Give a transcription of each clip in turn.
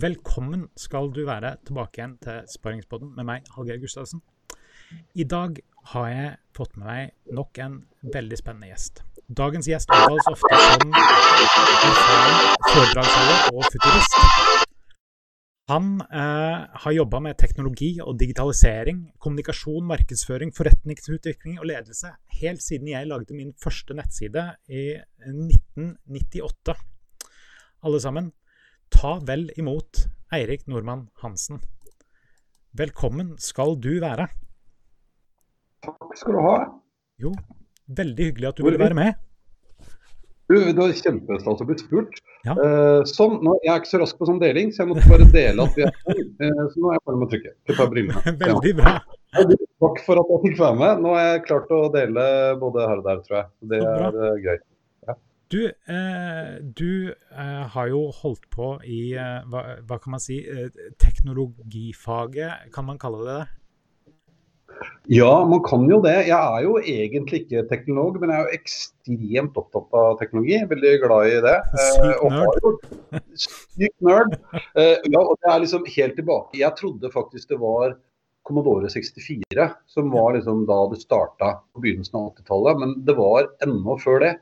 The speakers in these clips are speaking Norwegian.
velkommen skal du være tilbake igjen til Sparingspodden med meg, Hallgeir Gustavsen. I dag har jeg fått med meg nok en veldig spennende gjest. Dagens gjest omtales ofte som foredragsholder og futurist. Han eh, har jobba med teknologi og digitalisering, kommunikasjon, markedsføring, forretningsutvikling og ledelse helt siden jeg lagde min første nettside i 1998. Alle sammen, ta vel imot Eirik Nordmann Hansen. Velkommen skal du være. Takk skal du ha. Jo, veldig hyggelig at du ville være med. Du, det var kjempestas å bli spurt. Ja. Eh, sånn, nå, Jeg er ikke så rask på sånn deling, så jeg måtte bare dele at vi er to. Eh, så nå er jeg bare med å trykke. Til par brillene. Veldig bra. Ja. Takk for at jeg fikk være med. Nå har jeg klart å dele både her og der, tror jeg. Det er greit. gøy. Du, eh, du eh, har jo holdt på i eh, hva, hva kan man si eh, teknologifaget, kan man kalle det det? Ja, man kan jo det. Jeg er jo egentlig ikke teknolog, men jeg er jo ekstremt opptatt av teknologi. Veldig glad i det. Sykt nerd. Sykt jo- nerd. Eh, ja, og det er liksom helt tilbake. Jeg trodde faktisk det var Commodore 64 som var liksom da det starta på begynnelsen av 80-tallet, men det var ennå før det.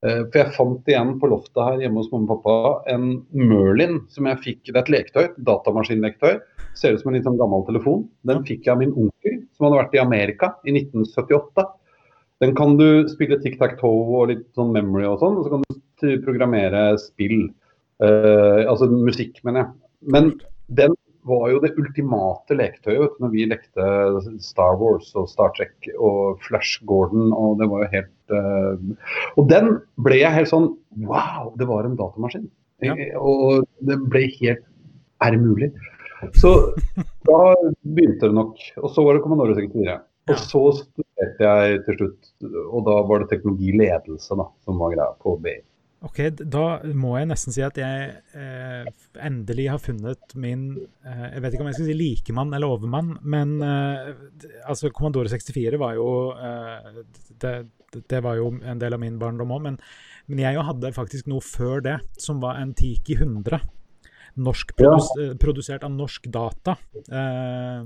Eh, For jeg fant igjen på loftet her hjemme hos mamma og pappa en Merlin som jeg fikk. Det er et leketøy, datamaskinlektøy datamaskinleketøy. Ser ut som en litt sånn gammel telefon. Den fikk jeg av min onkel som hadde vært i Amerika i 1978. Den kan du spille tic-tac-toe og litt sånn memory og sånn, og så kan du programmere spill. Uh, altså musikk, mener jeg. Men den var jo det ultimate leketøyet når vi lekte Star Wars og Star Trek og Flash Gordon. Og det var jo helt uh, Og den ble jeg helt sånn Wow, det var en datamaskin. Ja. Eh, Og det ble helt Er det mulig? Så da begynte det nok. Og så var det Commandore 64. Ja. Og så studerte jeg til slutt, og da var det teknologiledelse da, som var greia på BI. Ok, da må jeg nesten si at jeg eh, endelig har funnet min eh, Jeg vet ikke om jeg skal si likemann eller overmann, men eh, altså Kommandore 64 var jo eh, det, det var jo en del av min barndom òg, men, men jeg jo hadde faktisk noe før det, som var en Tiki 100. Norsk produs, ja. Produsert av Norsk Data. Eh,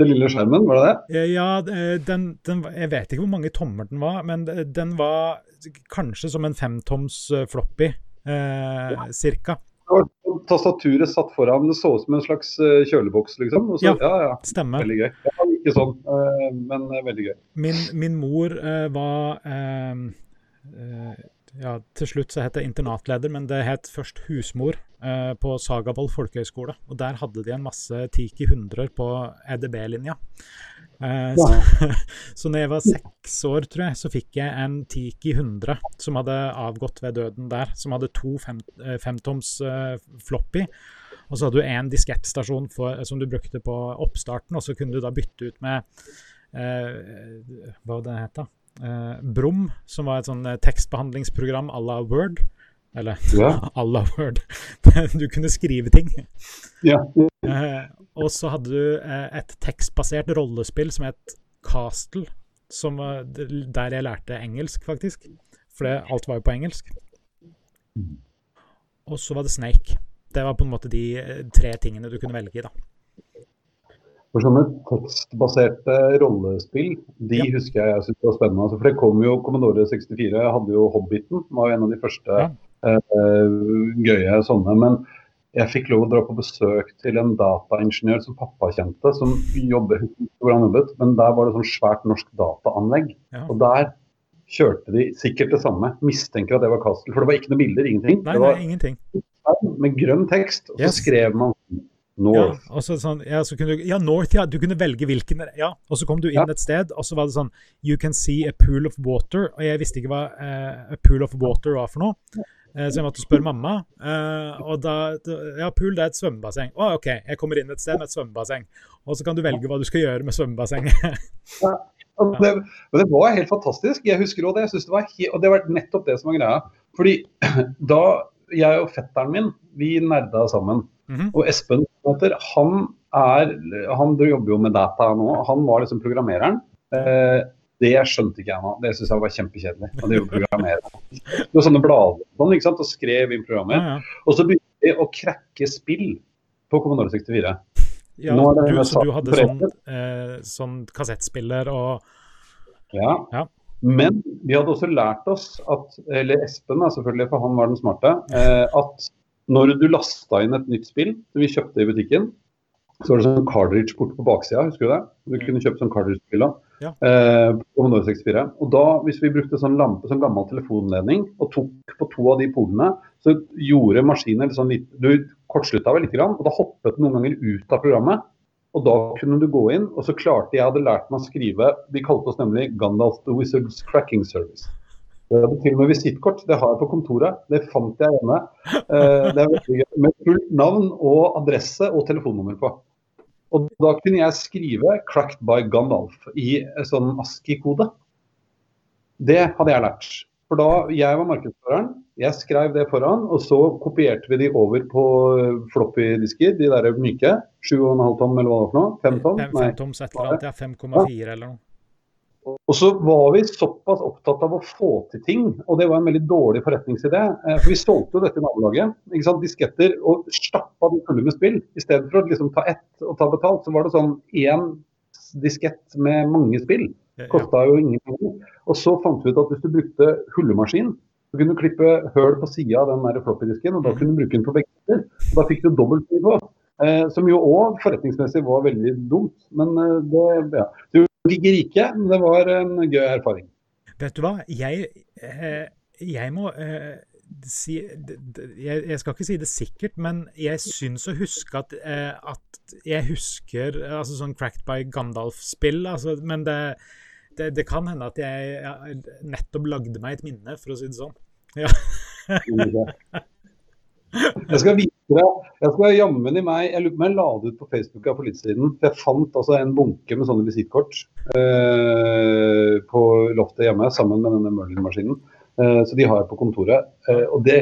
Den lille skjermen, var det det? Eh, Ja, eh, den, den, jeg vet ikke hvor mange tommer den var, men den var kanskje som en femtoms eh, floppy, eh, cirka. Var sånn Tastaturet satt foran, det så ut som en slags eh, kjøleboks, liksom. Så, Ja. ja, ja, Stemmer. veldig gøy. Ja, ikke sånn, eh, men veldig gøy. Min, min mor eh, var eh, ja, Til slutt så het det internatleder, men det het først husmor eh, på Sagavold folkehøgskole. Og der hadde de en masse Tiki 100 på EDB-linja. Eh, så, så når jeg var seks år, tror jeg, så fikk jeg en Tiki 100 som hadde avgått ved døden der. Som hadde to fem, eh, femtoms eh, floppy. Og så hadde du én diskettstasjon for- som du brukte på oppstarten, og så kunne du da bytte ut med eh, hva var det het da? Eh, Brum, som var et sånn eh, tekstbehandlingsprogram à la Word. Eller Ja. Allah la Word. du kunne skrive ting. Ja. Eh, og så hadde du eh, et tekstbasert rollespill som het Castle, som der jeg lærte engelsk, faktisk. For alt var jo på engelsk. Og så var det Snake. Det var på en måte de eh, tre tingene du kunne velge i, da. For sånne tekstbaserte rollespill, de Ja. husker jeg jeg syntes var spennende. Altså, for det kom jo Commodore 64, hadde jo Hobbiten, var jo en av de første Ja. Eh, gøye sånne. Men jeg fikk lov å dra på besøk til en dataingeniør som pappa kjente, som jobber hvor han jobbet, men der var det sånn svært norsk dataanlegg. Ja. Og der kjørte de sikkert det samme. Mistenker at det var Castle, for det var ikke noen bilder, ingenting. Nei, det nei, ingenting. med grønn tekst, og så Yes. skrev man Ja, North. og så sånn, ja, så kunne du, ja, North, ja, du kunne velge hvilken Ja, og så kom du inn Ja. et sted, og så var det sånn You can see a pool of water. Og jeg visste ikke hva uh, a pool of water var for noe. Eh, så jeg måtte spørre mamma. Eh, og da Ja, pool, det er et svømmebasseng. Å, OK, jeg kommer inn et sted med et svømmebasseng. Og så kan du velge hva du skal gjøre med svømmebassenget. Og det, det var helt fantastisk. Jeg husker også det. Jeg synes det var helt, og det var nettopp det som var greia. Fordi da jeg og fetteren min, vi nerda sammen. Mhm. Og Espen, heter, han er Han jobber jo med data nå. Han var liksom programmereren. Det skjønte ikke jeg nå. Det syns jeg var kjempekjedelig. Og det å programmere. Det var sånne blader sånn, ikke sant? og skrev inn programmer. Ja, ja. Og så begynte mulig å krekke spill på Commodore 64. Ja, det du, så du hadde sånn, eh, sånn kassettspiller og Ja. Ja. Men vi hadde også lært oss at, eller Espen selvfølgelig, for han var den smarte, eh, at når du lasta inn et nytt spill som vi kjøpte i butikken, så var det sånn cartridge borte på baksida, husker du det? Du Mm. kunne kjøpe sånn cartridge-spill da. Ja. Eh, Commodore 64. Og da, hvis vi brukte sånn lampe, sånn gammel telefonledning, og tok på to av de polene, så gjorde maskinen sånn litt, du kortslutta vel litt, og da hoppet den noen ganger ut av programmet. Og da kunne du gå inn, og så klarte jeg hadde lært meg å skrive De kalte oss nemlig Gandalf the Wizards Cracking Service. Jeg hadde til og med visittkort, det har jeg på kontoret. Det fant jeg hjemme. Eh, det er veldig gøy. Med fullt navn og adresse og telefonnummer på. Og da kunne jeg skrive 'Cracked by Gandalf' i sånn ASCII-kode. Det hadde jeg lært. For da jeg var markedsføreren, jeg skrev det foran, og så kopierte vi de over på floppy-disker, de der myke. 7,5 tom eller hva det var for noe? 5 tom? fem, Nei. femtoms et eller annet, ja, 5,4 eller noe. Og så var vi såpass opptatt av å få til ting, og det var en veldig dårlig forretningsidé. eh, For vi solgte jo dette i nabolaget, ikke sant, disketter, og stappa de fulle med spill. I stedet for å liksom ta ett og ta betalt, så var det sånn én diskett med mange spill. Kosta jo ingen. Og så fant vi ut at hvis du brukte hullemaskin, så kunne du klippe høl på sida av den floppy-disken, og da Mhm. kunne du bruke den på begge sider. Og Da fikk du dobbelt. Eh, som jo òg forretningsmessig var veldig dumt. Men eh, det ja. Du blir ikke men det var en gøy erfaring. Vet du hva, jeg, eh, jeg må eh, si jeg, skal ikke si det sikkert, men jeg syns å huske at, eh, at Jeg husker altså sånn Cracked by Gandalf-spill, altså, men det, det, det kan hende at jeg, jeg nettopp lagde meg et minne, for å si det sånn. Ja. Jeg skal vise deg, jeg skal jammen i meg, jeg lurer på om jeg la det ut på Facebook her for litt siden. Jeg fant altså en bunke med sånne visittkort eh, på loftet hjemme sammen med denne Merlin-maskinen. Eh, så de har jeg på kontoret. Eh, og det,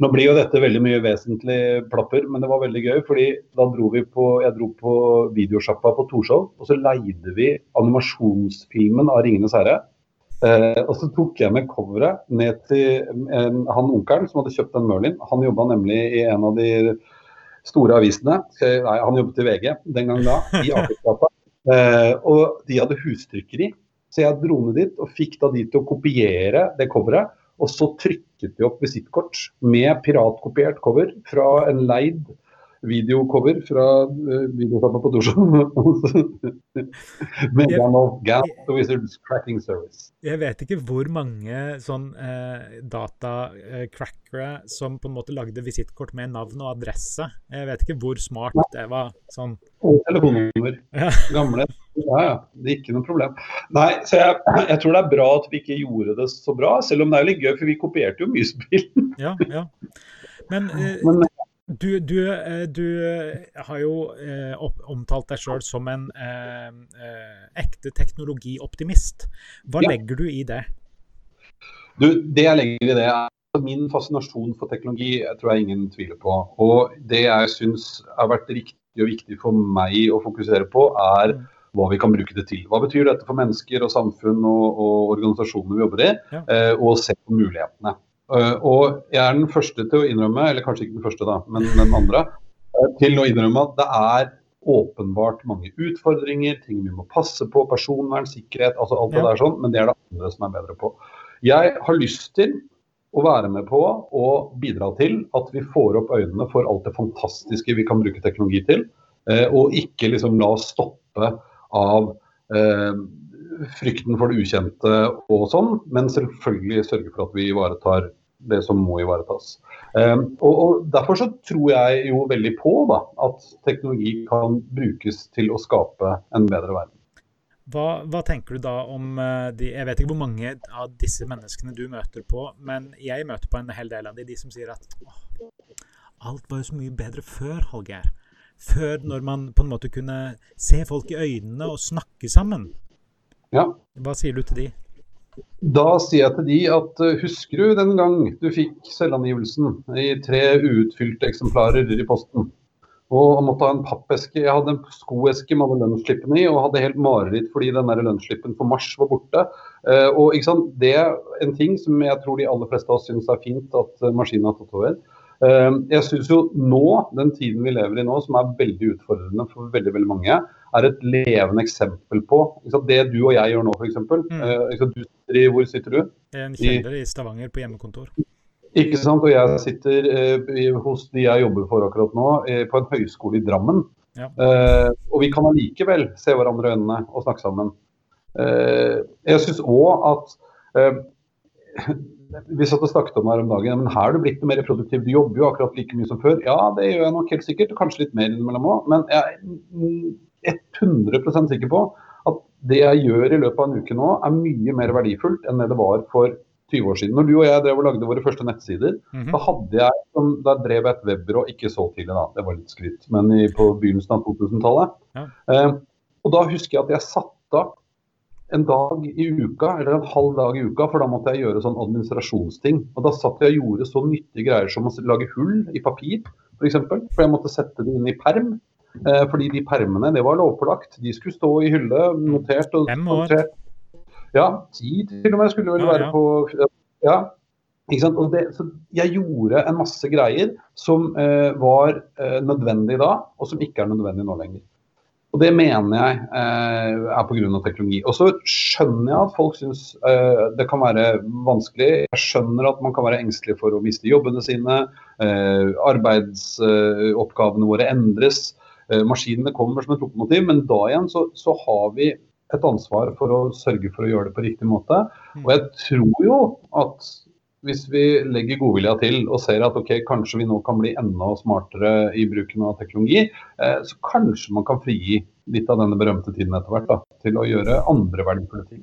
nå blir jo dette veldig mye vesentlig plapper, men det var veldig gøy. fordi da dro vi på, jeg dro på videosjappa på Torshov, og så leide vi animasjonsfilmen av 'Ringenes herre'. Eh, og så tok jeg med coveret ned til eh, han onkelen som hadde kjøpt den Merlin. Han jobba nemlig i en av de store avisene. Eh, Nei, han jobbet i VG den gang da, i Akersgata. Eh, og de hadde hustrykkeri. Så jeg dro ned dit og fikk da de til å kopiere det coveret. Og så trykket de opp visittkort med piratkopiert cover fra en leid videocover fra uh, videosamla på Torshov. Gandalf, Gandalf the Wizards Cracking Service. Jeg vet ikke hvor mange sånn eh, data-crackere som på en måte lagde visittkort med navn og adresse. Jeg vet ikke hvor smart det var. sånn. Og telefonnummer. Ja. Gamle. Ja, ja. Det er ikke noe problem. Nei, så jeg, jeg tror det er bra at vi ikke gjorde det så bra, selv om det er litt gøy, for vi kopierte jo mye spill. Ja, ja. Men eh, Men du, du, eh, du eh, har jo eh, omtalt deg sjøl som en ekte teknologioptimist. Hva Ja. legger du i det? du, det jeg legger i det, er min fascinasjon for teknologi, jeg tror jeg ingen tviler på. Og det jeg syns har vært riktig og viktig for meg å fokusere på, er Mm. hva vi kan bruke det til. Hva betyr dette for mennesker og samfunn og, og organisasjoner vi jobber i, Ja. og se på mulighetene. Eh, og jeg er den første til å innrømme, eller kanskje ikke den første, da, men den andre, eh, til å innrømme at det er åpenbart mange utfordringer, ting vi må passe på, personvern, sikkerhet, altså alt det Ja. der sånn, men det er det andre som er bedre på. Jeg har lyst til å være med på å bidra til at vi får opp øynene for alt det fantastiske vi kan bruke teknologi til, eh, og ikke liksom la oss stoppe av eh, frykten for det ukjente og sånn, men selvfølgelig sørge for at vi ivaretar det som må ivaretas. Eh, og, og Derfor så tror jeg jo veldig på da, at teknologi kan brukes til å skape en bedre verden. Hva, hva tenker du da om eh, de Jeg vet ikke hvor mange av disse menneskene du møter på, men jeg møter på en hel del av de, de som sier at alt var jo så mye bedre før, Hallgeir. Før når man på en måte kunne se folk i øynene og snakke sammen. Ja. Hva sier du til de? Da sier jeg til de at uh, husker du den gang du fikk selvangivelsen i tre uutfylte eksemplarer i posten? Og måtte ha en pappeske. Jeg hadde en skoeske med alle lønnsslippene i, og hadde helt mareritt fordi den lønnsslippen for mars var borte. Eh, og Det er en ting som jeg tror de aller fleste av oss syns er fint at maskinen har tatt over. Uh, jeg syns jo nå, den tiden vi lever i nå, som er veldig utfordrende for veldig veldig mange, er et levende eksempel på det du og jeg gjør nå, f.eks. Mm. Uh, hvor sitter du? En kjeller i Stavanger på hjemmekontor. Ikke sant, og Jeg sitter eh, hos de jeg jobber for akkurat nå, eh, på en høyskole i Drammen. Ja. og vi kan allikevel se hverandre i øynene og snakke sammen. jeg syns òg at vi satt og snakket om det her om dagen, men her er du blitt mer produktiv. Du jobber jo akkurat like mye som før. Ja, det gjør jeg nok helt sikkert, kanskje litt mer innimellom òg. Men jeg er 100% sikker på at det jeg gjør i løpet av en uke nå, er mye mer verdifullt enn det det var for 20 år siden. Når du og jeg drev og lagde våre første nettsider, mm -hmm. da hadde jeg, da drev jeg et webbyrå, ikke så tidlig da, det var litt skryt, men i, på begynnelsen av 2000-tallet. Ja. Eh, og da husker jeg at jeg satte av en dag i uka, eller en halv dag i uka, for da måtte jeg gjøre sånn administrasjonsting. Og da satt jeg og gjorde så nyttige greier som å lage hull i papir, f.eks. For, eksempel, for jeg måtte sette det inn i perm. Eh, fordi de permene, det var lovpålagt. De skulle stå i hylle, notert og. Notert. Ja, ti til og med skulle vel være på Ja. Ikke sant? Og det, så jeg gjorde en masse greier som eh, var eh, nødvendig da, og som ikke er nødvendig nå lenger. Og Det mener jeg eh, er pga. teknologi. Og så skjønner jeg at folk syns eh, det kan være vanskelig. Jeg skjønner at man kan være engstelig for å miste jobbene sine. Eh, arbeidsoppgavene våre endres. Eh, maskinene kommer som et lokomotiv, men da igjen så, så, har vi et ansvar for å sørge for å gjøre det på riktig måte. Og jeg tror jo at hvis vi legger godvilja til og ser at okay, kanskje vi nå kan bli enda smartere i bruken av teknologi, eh, så kanskje man kan frigi litt av denne berømte tiden etter hvert da, til å gjøre andre verdifulle ting.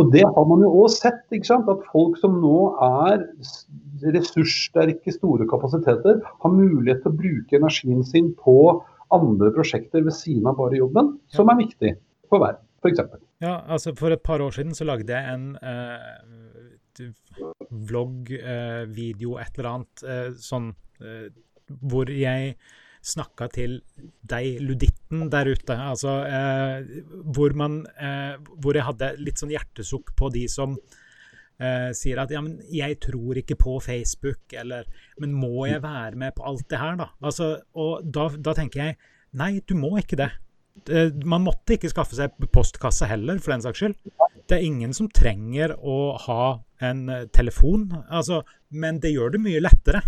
Og Det har man jo òg sett. ikke sant, At folk som nå er ressurssterke, store kapasiteter, har mulighet til å bruke energien sin på andre prosjekter ved siden av bare jobben, som er viktig for verden, f.eks. Ja, altså for et par år siden så lagde jeg en eh, vlogg, eh, video, et eller annet eh, sånn eh, hvor jeg snakka til deg, luditten der ute. Altså eh, hvor man eh, Hvor jeg hadde litt sånn hjertesukk på de som eh, sier at ja, men jeg tror ikke på Facebook, eller Men må jeg være med på alt det her, da? Altså, og da, da tenker jeg nei, du må ikke det. Man måtte ikke skaffe seg postkasse heller, for den saks skyld. Det er ingen som trenger å ha en eh, telefon, altså, men det gjør det mye lettere.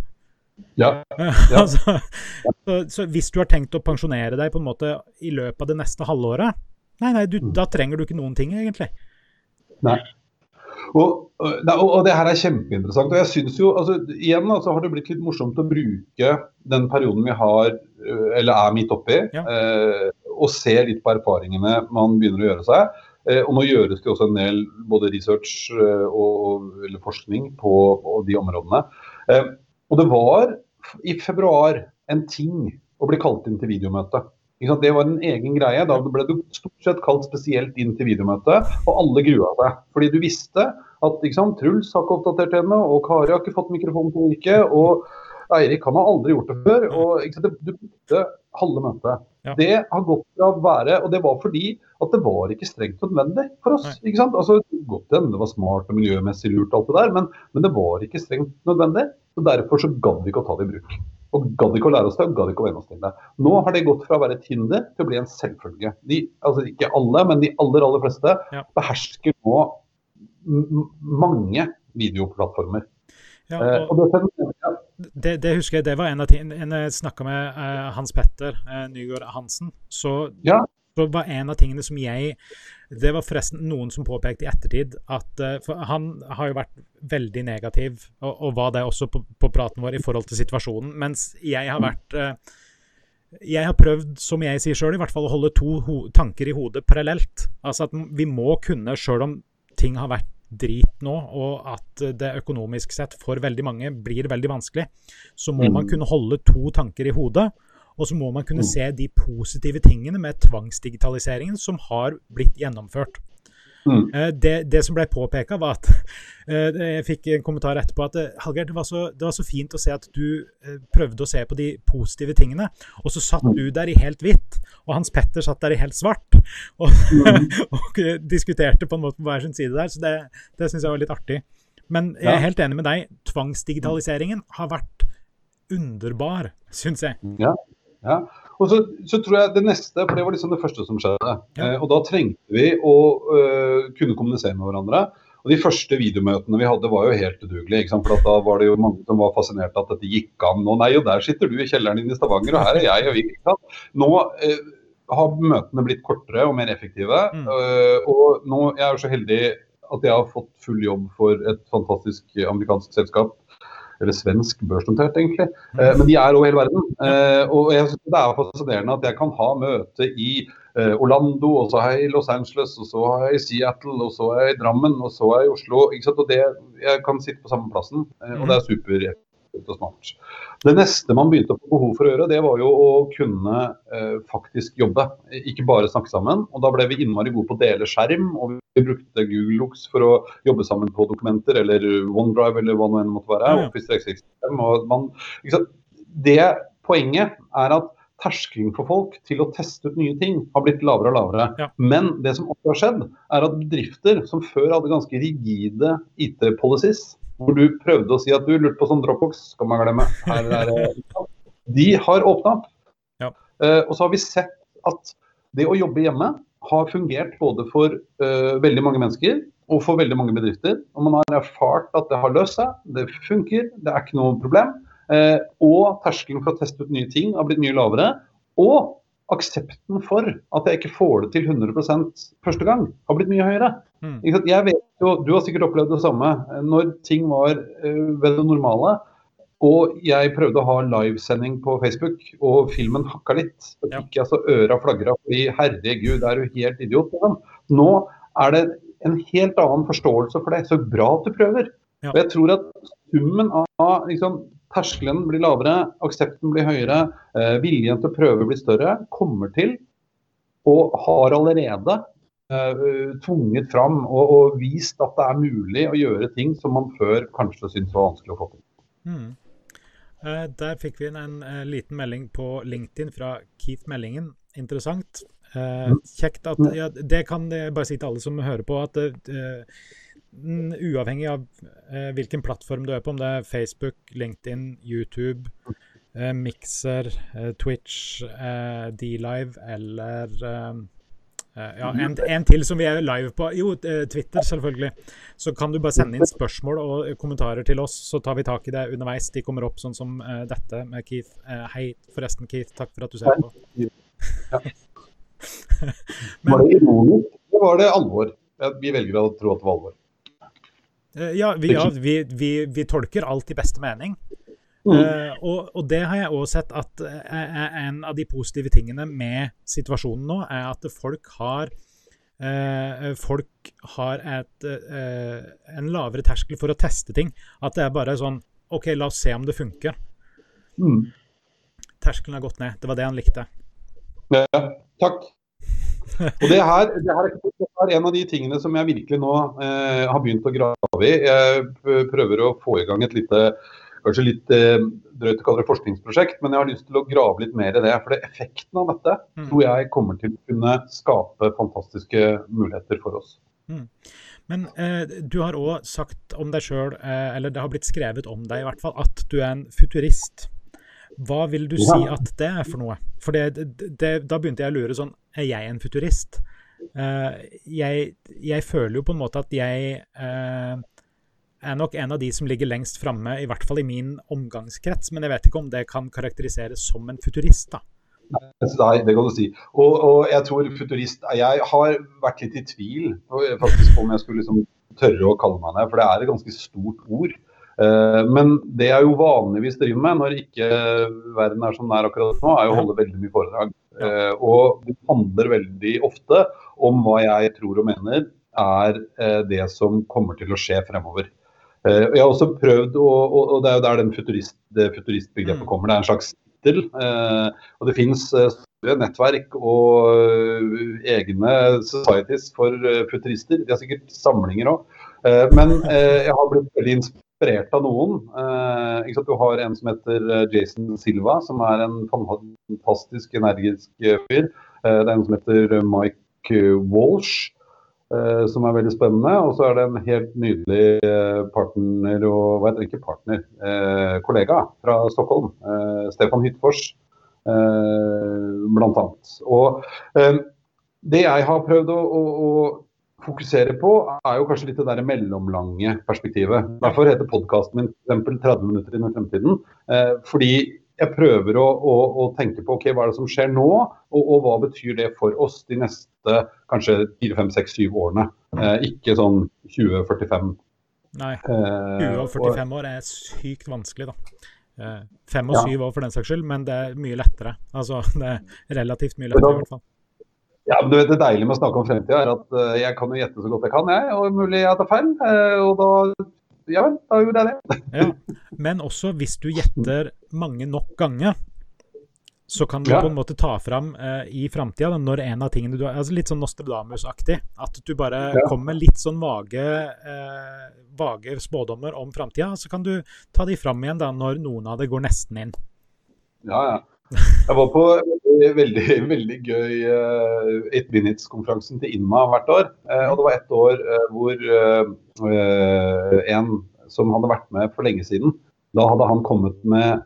Ja. ja. altså, så, så, hvis du har tenkt å pensjonere deg på en måte i løpet av det neste halvåret, nei, nei, du, mm. da trenger du ikke noen ting, egentlig. Nei. Og, og, og, det her er kjempeinteressant. og jeg synes jo, altså Igjen altså, har det blitt litt morsomt å bruke den perioden vi har, øh, eller er midt oppi, ja. eh, og se litt på erfaringene man begynner å gjøre seg. Eh, og nå gjøres det også en del både research eh, og, eller forskning på, på de områdene. Eh, og det var i februar en ting å bli kalt inn til videomøte. Det var en egen greie. Da ble du stort sett kalt spesielt inn til videomøte, og alle grua seg. Fordi du visste at sant, Truls har ikke oppdatert henne, og Kari har ikke fått mikrofonen til å og Eirik han har aldri gjort det før. og sant, Du brukte halve møtet. Ja. Det har gått fra å være Og det var fordi at det var ikke strengt nødvendig for oss. ikke sant? Altså, Godt hende det var smart og miljømessig lurt, alt det der, men, men det var ikke strengt nødvendig. og Derfor så gadd vi ikke å ta det i bruk. Og gadd ikke å lære oss det, og gadd ikke å venne oss til det. Nå har det gått fra å være et hinder til å bli en selvfølge. De, altså ikke alle, men de aller aller fleste ja. behersker nå mange videoplattformer. Ja, eh, og, og det, det, det, husker jeg, det var en av tingene jeg snakka med uh, Hans Petter uh, Nygaard Hansen. Så ja så var en av tingene som jeg Det var forresten noen som påpekte i ettertid at eh, For han har jo vært veldig negativ, og, og var det også på, på, praten vår, i forhold til situasjonen. Mens jeg har vært jeg har prøvd, som jeg sier sjøl, i hvert fall å holde to tanker i hodet parallelt. Altså at vi må kunne, sjøl om ting har vært drit nå, og at det økonomisk sett for veldig mange blir veldig vanskelig, så må man mm. kunne holde to tanker i hodet. Og så må man kunne mm. se de positive tingene med tvangsdigitaliseringen som har blitt gjennomført. Mm. Eh, det, det, som ble påpeka, var at eh, Jeg fikk en kommentar etterpå at eh, Hallgeir, det, det, var så fint å se at du prøvde å se på de positive tingene. Og så satt mm. du der i helt hvitt, og Hans Petter satt der i helt svart. Og, mm. og diskuterte på en måte på hver sin side der. Så det, det syns jeg var litt artig. Men jeg er helt enig med deg. Tvangsdigitaliseringen har vært underbar, syns jeg. Ja, ja. Og så, så, tror jeg det neste, for det var liksom det første som skjedde. Ja. Eh, og da trengte vi å uh, kunne kommunisere med hverandre. Og De første videomøtene vi hadde var jo helt udugelige. For Da var det jo mange som var fascinert at dette gikk an. Og nei, og der sitter du i kjelleren din i Stavanger, og her er jeg og vi. Ikke sant? Nå eh, har møtene blitt kortere og mer effektive. Mm. Uh, og nå jeg er jeg så heldig at jeg har fått full jobb for et fantastisk amerikansk selskap eller svensk børsnotert, egentlig. Eh, men de er over hele verden. Eh, og jeg synes det er fascinerende at jeg kan ha møte i eh, Orlando, og så har jeg i Los Angeles, og så har jeg i Seattle, og så er jeg i Drammen, og så er jeg i Oslo. Ikke sant? Og det, jeg kan sitte på samme plassen, og det er super og smart. Det neste man begynte å få behov for å gjøre, det var jo å kunne eh, faktisk jobbe. Ikke bare snakke sammen. Og da ble vi innmari gode på å dele skjerm, og vi brukte Google Looks for å jobbe sammen på dokumenter, eller OneDrive, eller hva nå enn måtte være. Office 365, og man, det poenget er at terskelen for folk til å teste ut nye ting har blitt lavere og lavere. Ja. Men det som også har skjedd, er at bedrifter som før hadde ganske rigide IT-policies, hvor du prøvde å si at du lurte på sånn Dropbox, skal man glemme. Her er, de har åpna opp. Ja. Uh, og så har vi sett at det å jobbe hjemme har fungert både for uh, veldig mange mennesker og for veldig mange bedrifter. Og man har erfart at det har løst seg, det funker, det er ikke noe problem. Uh, og terskelen for å teste ut nye ting har blitt mye lavere. Og aksepten for at jeg ikke får det til 100% første gang, har blitt mye høyere. Mm. Jeg vet jo, Du har sikkert opplevd det samme. Når ting var uh, ved det normale, og jeg prøvde å ha livesending på Facebook, og filmen hakka litt, så fikk jeg så øra flagra fordi herregud, er du helt idiot? Nå er det en helt annen forståelse for det. Så bra at du prøver. Ja. Og jeg tror at summen av liksom, terskelen blir lavere, aksepten blir høyere, eh, viljen til å prøve blir større, kommer til og har allerede eh, tvunget fram og, og, vist at det er mulig å gjøre ting som man før kanskje syntes var vanskelig å få til. Mm. Der fikk vi en liten melding på LinkedIn fra Keith Meldingen. Interessant. Uh, kjekt at ja, Det kan jeg bare si til alle som hører på, at uavhengig av eh, hvilken plattform du er på, om det er Facebook, LinkedIn, YouTube, eh, Mixer, eh, Twitch, eh, D-Live eller eh, eh, ja, en, en, til som vi er live på. Jo, Twitter, selvfølgelig. Så kan du bare sende inn spørsmål og kommentarer til oss, så tar vi tak i det underveis. De kommer opp sånn som dette med Keith. hei, forresten, Keith. Takk for at du ser på. Ja. Men, var det ironisk, eller var det alvor? Vi velger å tro at det var alvor. Eh, ja, vi, ja vi, vi, vi, tolker alt i beste mening. Mm. Uh, og, og, det har jeg òg sett at uh, en av de positive tingene med situasjonen nå, er at folk har uh, Folk har et, en lavere terskel for å teste ting. At det er bare sånn OK, la oss se om det funker. Mm. Terskelen har gått ned. Det var det han likte. Ja, takk. Og det her, det her, er en av de tingene som jeg virkelig nå eh, har begynt å grave i. Jeg prøver å få i gang et lite kanskje litt eh, drøyt å kalle det forskningsprosjekt, men jeg har lyst til å grave litt mer i det. For det effekten av dette mm. tror jeg kommer til å kunne skape fantastiske muligheter for oss. Mm. Men eh, du har òg sagt om deg sjøl, eh, eller det har blitt skrevet om deg i hvert fall, at du er en futurist. Hva vil du si at det er for noe? For det, det, da begynte jeg å lure sånn Er jeg en futurist? Uh, jeg, jeg, føler jo på en måte at jeg uh, er nok en av de som ligger lengst framme, i hvert fall i min omgangskrets. Men jeg vet ikke om det kan karakteriseres som en futurist, da. Nei, det kan du si. Og, og jeg tror futurist Jeg har vært litt i tvil faktisk om jeg skulle liksom tørre å kalle meg det, for det er et ganske stort ord. Eh, men det jeg jo vanligvis driver med når ikke verden er som den er akkurat nå, er jo å holde veldig mye foredrag. Eh, og det handler veldig ofte om hva jeg tror og mener er eh, det som kommer til å skje fremover. Jeg har også prøvd, og det er jo der den futurist, det futuristbegrepet mm. kommer, det er en slags tittel. Og det finnes nettverk og egne societies for futurister. De har sikkert samlinger òg. Men jeg har blitt veldig inspirert inspirert av noen. Eh, du har en som heter eh, Jason Silva, som er en fantastisk energisk fyr. Eh, det er en som heter Mike Walsh. eh, som er veldig spennende. Og så er det en helt nydelig partner, og hva heter ikke partner, kollega fra Stockholm. Stefan Hyttfors, blant annet. Og det jeg har prøvd å, å, å fokusere på, er jo kanskje litt det der mellomlange perspektivet. Derfor heter podkasten min f.eks. 30 minutter inn i fremtiden. fordi jeg prøver å, å, å, tenke på ok, hva er det som skjer nå, og, og, hva betyr det for oss de neste kanskje 4-5-6-7 årene. Eh, ikke sånn 20-45. Nei, 20 og 45 år er sykt vanskelig, da. Eh, fem og syv år for den saks skyld, men det er mye lettere. Altså, det er relativt mye lettere, i hvert fall. Ja, men du vet Det deilige med å snakke om fremtida er at uh, jeg kan jo gjette så godt jeg kan, jeg. Og mulig jeg tar feil. Uh, og da ja vel, da gjorde jeg det. ja, Men også hvis du gjetter mange nok ganger, så kan du ja. på en måte ta fram eh, i framtida, når en av tingene du har altså Litt sånn Nostradamus-aktig. At du bare ja. kommer med litt sånn vage, eh, vage spådommer om framtida. Så kan du ta de fram igjen da når noen av det går nesten inn. Ja, ja. Jeg var på veldig, veldig gøy uh, Eight Minutes-konferansen til INMA hvert år. Uh, og det var ett år uh, hvor uh, en som hadde vært med for lenge siden, da hadde han kommet med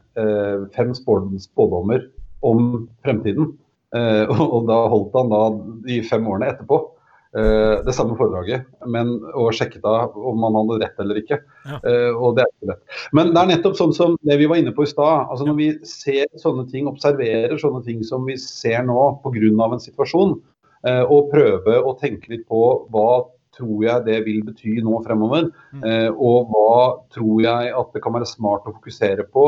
fem spådommer om fremtiden. Og, da holdt han da de fem årene etterpå. Uh, det samme foredraget, men, og sjekket av om man hadde rett eller ikke. Ja. Uh, og det er ikke rett. Men det er nettopp sånn som det vi var inne på i stad. Altså når vi ser sånne ting, observerer sånne ting som vi ser nå pga. en situasjon, uh, og prøver å tenke litt på hva tror jeg det vil bety nå fremover, mm. og hva tror jeg at det kan være smart å fokusere på.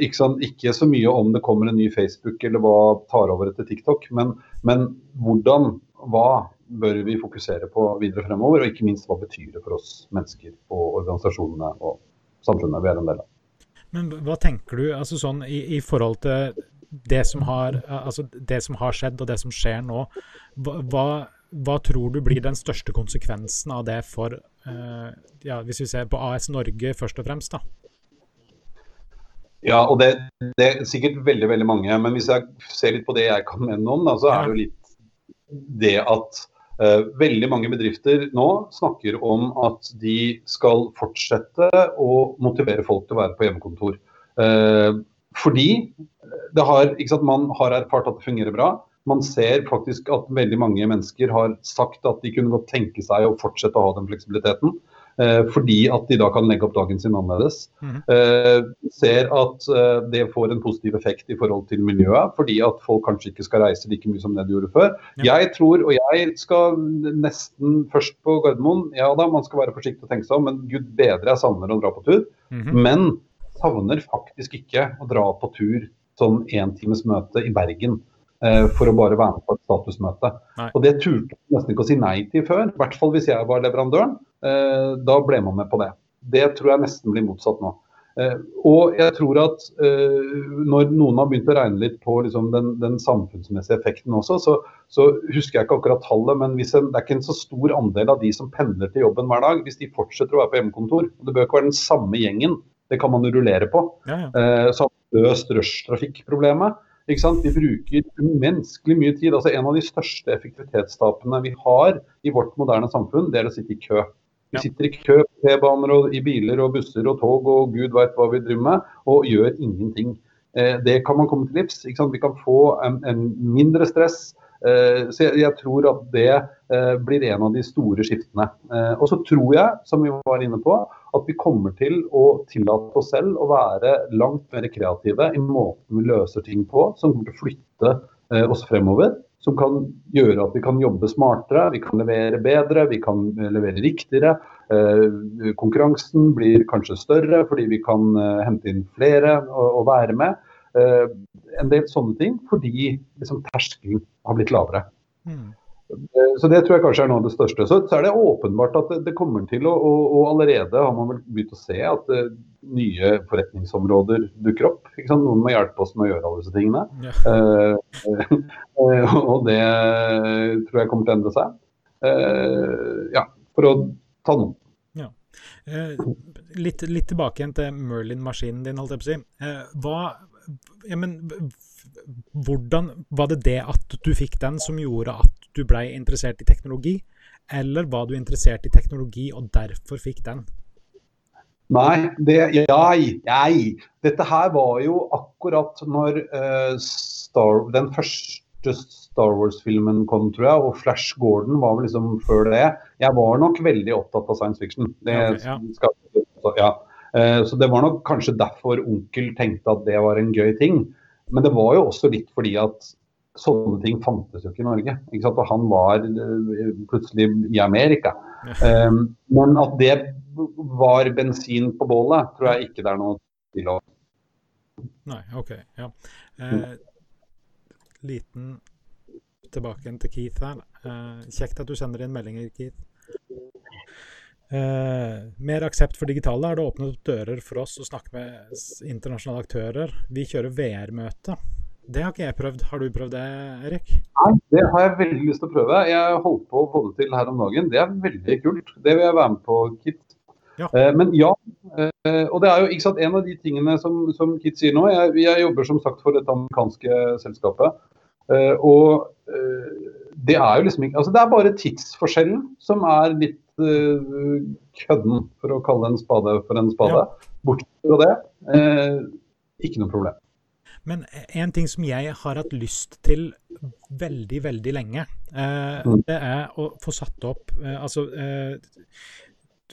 Ikke, ikke, så mye om det kommer en ny Facebook eller hva tar over etter TikTok, men, men hvordan, hva bør vi fokusere på videre fremover, og ikke minst hva betyr det for oss mennesker og organisasjonene og samfunnet vi er en del av. Men hva tenker du altså sånn i, i forhold til det som, har, altså det som har skjedd og det som skjer nå, hva, hva tror du blir den største konsekvensen av det for uh, ja, Hvis vi ser på AS Norge først og fremst, da? Ja, og det, det, er sikkert veldig veldig mange. Men hvis jeg ser litt på det jeg kan mene om, da, så er det jo litt det at veldig mange bedrifter nå snakker om at de skal fortsette å motivere folk til å være på hjemmekontor. Eh, fordi har, sant, man har erfart at det fungerer bra. Man ser faktisk at veldig mange mennesker har sagt at de kunne godt tenke seg å fortsette å ha den fleksibiliteten. Eh, fordi at de da kan legge opp dagen sin annerledes. Mm. ser at eh, det får en positiv effekt i forhold til miljøet, fordi at folk kanskje ikke skal reise like mye som det de gjorde før. Ja. Jeg tror, og jeg skal nesten først på Gardermoen, ja da, man skal være forsiktig og tenke seg om, men gud bedre, jeg savner å dra på tur. Mm. Men savner faktisk ikke å dra på tur sånn times møte i Bergen. For å bare være med på et statusmøte. Nei. Og Det turte jeg nesten ikke å si nei til før. I hvert fall hvis jeg var leverandøren. Eh, da ble man med på det. Det tror jeg nesten blir motsatt nå. Eh, og jeg tror at eh, når noen har begynt å regne litt på liksom, den, den, samfunnsmessige effekten også, så, så, husker jeg ikke akkurat tallet, men en, det er ikke en så stor andel av de som pendler til jobben hver dag, hvis de fortsetter å være på hjemmekontor. Det bør ikke være den samme gjengen, det kan man jo rullere på. Ja, ja. Så har løst rushtrafikkproblemet. Vi bruker umenneskelig mye tid. altså En av de største effektivitetstapene vi har i vårt moderne samfunn, det er å sitte i kø. Vi sitter i kø på T-baner og i biler og busser og tog og gud veit hva vi driver med, og gjør ingenting. Eh, det kan man komme til livs. Vi kan få en, en mindre stress. Eh, så jeg, jeg, tror at det eh, blir en av de store skiftene. Og så tror jeg, som vi var inne på, at vi kommer til å tillate oss selv å være langt mer kreative i måten vi løser ting på, som kommer til å flytte oss fremover som kan gjøre at vi kan jobbe smartere, vi kan levere bedre, vi kan levere riktigere. Eh, konkurransen blir kanskje større fordi vi kan eh, hente inn flere og, være med. Eh, en del sånne ting fordi liksom, terskelen har blitt lavere. Mm. Så Det tror jeg kanskje er noe av det største. Så, er det åpenbart at det, kommer til å og, allerede har man vel begynt å se at uh, nye forretningsområder dukker opp. Noen må hjelpe oss med å gjøre alle disse tingene. Ja. Uh, uh, og det tror jeg kommer til å endre seg. ja, for å ta noen. Ja. Litt, litt, tilbake igjen til Merlin-maskinen din, holdt jeg på å si. hva ja, men hvordan var det det at du fikk den som gjorde at du blei interessert i teknologi, eller var du interessert i teknologi og derfor fikk den? Nei, det, jeg, jeg. Dette her var jo akkurat når uh, Star, den første Star Wars-filmen kom, tror jeg, og Flash Gordon var vel liksom før det. Jeg var nok veldig opptatt av science fiction. Det okay, ja. skal, ja. Uh, Så det var nok kanskje derfor onkel tenkte at det var en gøy ting. Men det var jo også litt fordi at sånne ting fantes jo ikke i Norge. Ikke? Og han var eh, plutselig i Amerika. Um, Men at det var bensin på bålet, tror jeg ikke det er noe til å Nei, OK. Ja. Eh, liten tilbake til Keith her. Eh, kjekt at du sender inn meldinger, Keith. Eh, mer aksept for digitale har det åpnet opp dører for oss å snakke med internasjonale aktører. Vi kjører VR-møte. Det har ikke jeg prøvd. Har du prøvd det, Erik? Nei, det har jeg veldig lyst til å prøve. Jeg holdt på å få det til her om dagen. Det er veldig kult. Det vil jeg være med på, Kit. Ja. Eh, men ja, eh, og det er jo ikke sant, en av de tingene som, som Kit sier nå. Jeg, jeg jobber som sagt for dette amerikanske selskapet. Eh, og eh, det er jo liksom ikke Altså det er bare tidsforskjellen som er litt kødden, for å kalle en spade for en spade. Bortsett fra det, eh, ikke noe problem. Men en ting som jeg har hatt lyst til veldig, veldig lenge, eh, Mm. det er å få satt opp eh, Altså eh,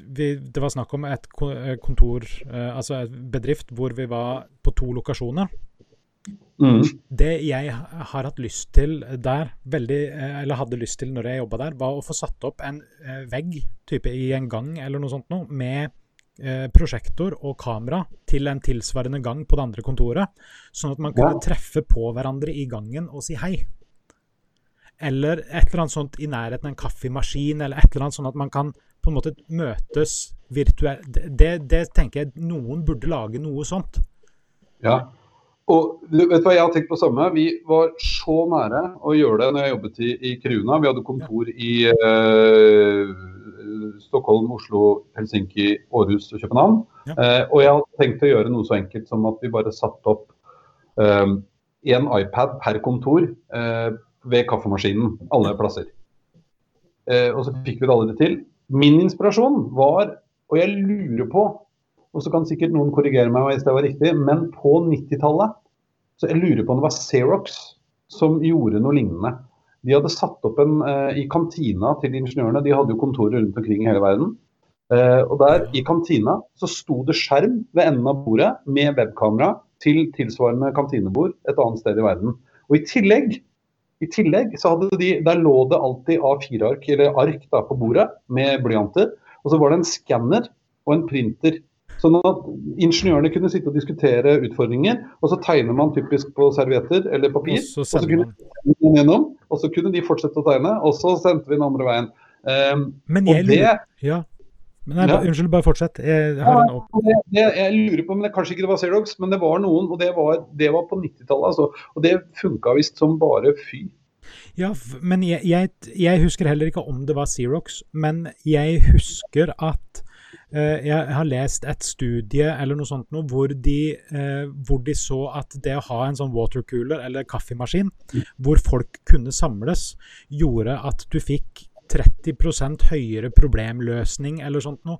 vi, Det var snakk om et eh, kontor, eh, altså et bedrift, hvor vi var på to lokasjoner. Mm. Det jeg har hatt lyst til der, veldig, eh, eller hadde lyst til når jeg jobba der, var å få satt opp en eh, vegg type i en gang eller noe sånt noe, med eh, prosjektor og kamera til en tilsvarende gang på det andre kontoret, sånn at man kunne treffe på hverandre i gangen og si hei. Eller et eller annet sånt i nærheten av en kaffemaskin, eller et eller annet sånn at man kan på en måte møtes virtuelt. Det, det, det tenker jeg noen burde lage noe sånt. Ja. Og vet du hva, jeg har tenkt på samme. Vi var så nære å gjøre det når jeg jobbet i, i Kruna. Vi hadde kontor i eh, Stockholm, Oslo, Helsinki, Århus og København. Ja. Eh, og jeg hadde tenkt å gjøre noe så enkelt som at vi bare satte opp eh, en iPad per kontor eh, ved kaffemaskinen alle plasser. Eh, og så fikk vi det aldri til. Min inspirasjon var, og jeg lurer på og så kan sikkert noen korrigere meg hvis det var riktig, men på 90-tallet så jeg lurer på om det var Xerox som gjorde noe lignende. De hadde satt opp en eh, i kantina til ingeniørene, de hadde jo kontorer rundt omkring i hele verden. Eh, og der i kantina så sto det skjerm ved enden av bordet med webkamera til tilsvarende kantinebord et annet sted i verden. Og i tillegg, i tillegg så hadde de, der lå det alltid A4-ark eller ark da, på bordet med blyanter. Og så var det en skanner og en printer. Sånn at ingeniørene kunne sitte og diskutere utfordringer, og så tegner man typisk på servietter eller papir. Og så og så kunne man. de gjennom, og så kunne de fortsette å tegne, og så sendte vi den andre veien. Um, Men jeg det, lurer Ja. Men nei, Ja. Unnskyld, bare fortsett. Jeg har en det, det jeg lurer på, men det, Kanskje ikke det var Xerox, men det var noen, og det var, det var på 90-tallet. Altså, og det funka visst som bare fy. Ja, men jeg, jeg, jeg husker heller ikke om det var Xerox, men jeg husker at jeg har lest et studie eller noe sånt noe, hvor de, eh, hvor de så at det å ha en sånn watercooler eller kaffemaskin, hvor folk kunne samles, gjorde at du fikk 30% høyere problemløsning eller sånt noe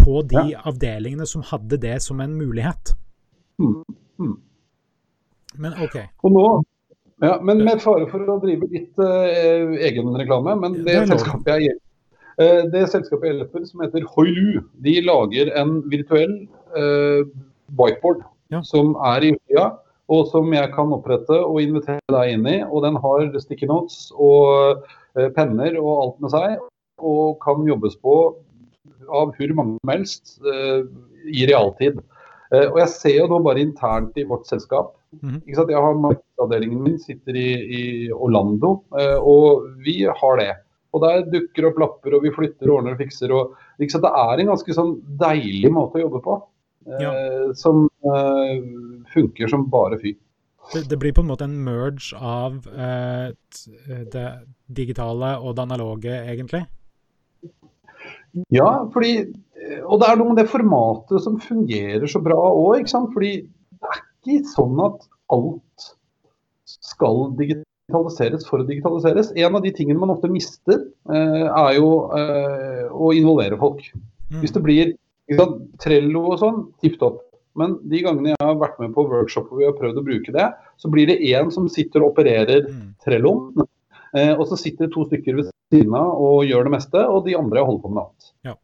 på de avdelingene som hadde det som en mulighet. Mm. Mm. Men OK. Og nå, ja, men med fare for å drive litt uh, egenreklame, men det, det selskapet jeg eh, det selskapet jeg hjelper, som heter Hoilu, de lager en virtuell eh, whiteboard Ja. som er i utsida, og som jeg kan opprette og invitere deg inn i. Og den har sticky notes og eh, penner og alt med seg, og kan jobbes på av hvor mange som helst eh, i realtid. Eh, og jeg ser jo nå bare internt i vårt selskap Mhm. Jeg har Markedsavdelingen min sitter i, i Orlando, eh, og vi har det. Og der dukker opp lapper, og vi flytter og ordner og fikser. Og, sant? Det er en ganske sånn deilig måte å jobbe på. Eh, Som eh, funker som bare fy. Det, det blir på en måte en merge av eh, det digitale og det analoge, egentlig. Ja, fordi eh, Og det er noe med det formatet som fungerer så bra òg. Fordi det er ikke sånn at alt skal digitaliseres for å digitaliseres. En av de tingene man ofte mister, eh, er jo eh, å involvere folk. Mm. Hvis det blir sant, Trello og sånn, tipp topp. Men de gangene jeg har vært med på workshop hvor vi har prøvd å bruke det, så blir det én som sitter og opererer mm. Trelloen. Eh, og så sitter det to stykker ved siden av og gjør det meste, og de andre holder på med noe annet. Ja.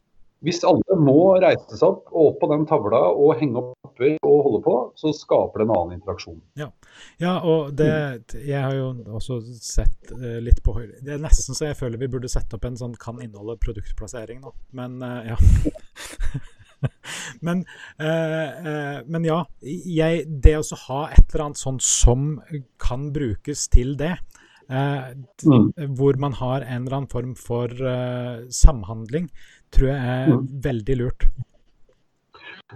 Hvis alle må reise seg opp og opp på den tavla og henge opp lapper og holde på, så skaper det en annen interaksjon. Ja, ja og det, jeg har jo også sett uh, litt på høyre Det er nesten så jeg føler vi burde sette opp en sånn kan inneholde produktplassering nå, men uh, ja. men, uh, men, ja, jeg, det å ha et eller annet sånt som kan brukes til det, mm. hvor man har en eller annen form for samhandling, tror jeg er mm. veldig lurt.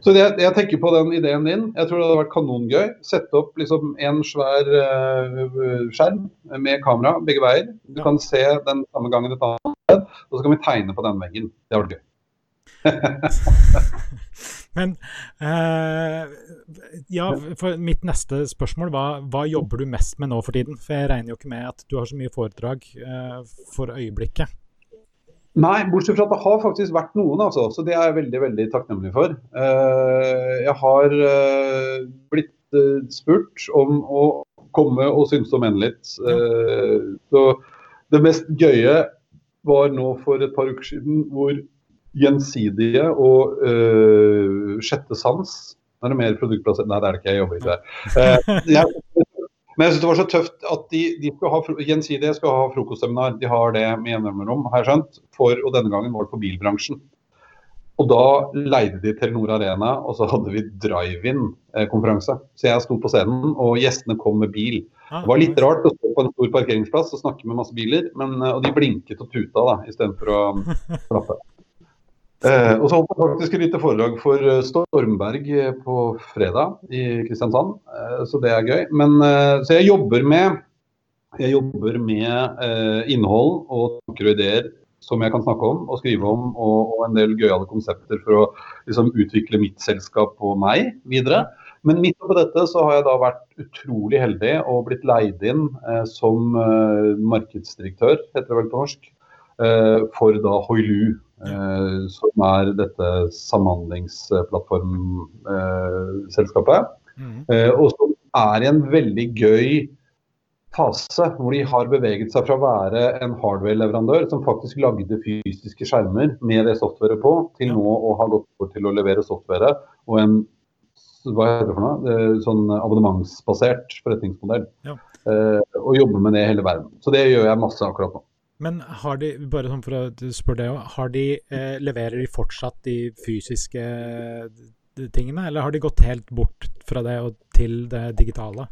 Så jeg, jeg tenker på den ideen din. Jeg tror det hadde vært kanongøy. Sette opp liksom en svær uh, skjerm med kamera begge veier. Du ja. kan se den samme gangen et annet sted, og så kan vi tegne på den veggen. Det hadde vært gøy. Men uh, ja, for mitt neste spørsmål var hva jobber du mest med nå for tiden? For jeg regner jo ikke med at du har så mye foredrag uh, for øyeblikket. Nei, bortsett fra at det har faktisk vært noen, altså. Så det er jeg veldig veldig takknemlig for. Eh, jeg har eh, blitt eh, spurt om å komme og synse om mene litt. Så det mest gøye var nå for et par uker siden hvor gjensidige og sjette sans er det mer produktplassert Nei, det er det ikke. Jeg jobber ikke der. jeg men jeg synes det var så tøft at de, de skal ha, gjensidige skal ha frokostseminar. De har det med gjennomrom, har jeg skjønt. For, og denne gangen var det for bilbransjen. Og da leide de Telenor Arena, og så hadde vi drive-in-konferanse. Så jeg sto på scenen, og gjestene kom med bil. Ah, det var litt rart å stå på en stor parkeringsplass og snakke med masse biler, men, og de blinket og tuta da, istedenfor å klappe. Eh, og så holdt jeg faktisk et lite foredrag for eh, Stormberg eh, på fredag i Kristiansand, eh, så det er gøy. Men, eh, så jeg jobber med, jeg jobber med eh, innhold og tanker og ideer som jeg kan snakke om og skrive om, og, og en del gøyale konsepter for å liksom, utvikle mitt selskap og meg videre. Men midt oppi dette så har jeg da vært utrolig heldig og blitt leid inn som markedsdirektør, heter det vel på norsk, for da Hoilu. Eh, som er dette samhandlingsplattformselskapet. Mm. Eh, og som er i en veldig gøy fase hvor de har beveget seg fra å være en hardware-leverandør som faktisk lagde fysiske skjermer med det softwaret på, til nå å ha gått over til å levere softwaret og en hva heter det for noe? sånn abonnementsbasert forretningsmodell. Ja. Eh, og jobbe med det i hele verden. Så det gjør jeg masse akkurat nå. Men har de, bare sånn for å spørre deg har de, eh, leverer de fortsatt de fysiske eh, tingene, eller har de gått helt bort fra det og til det digitale?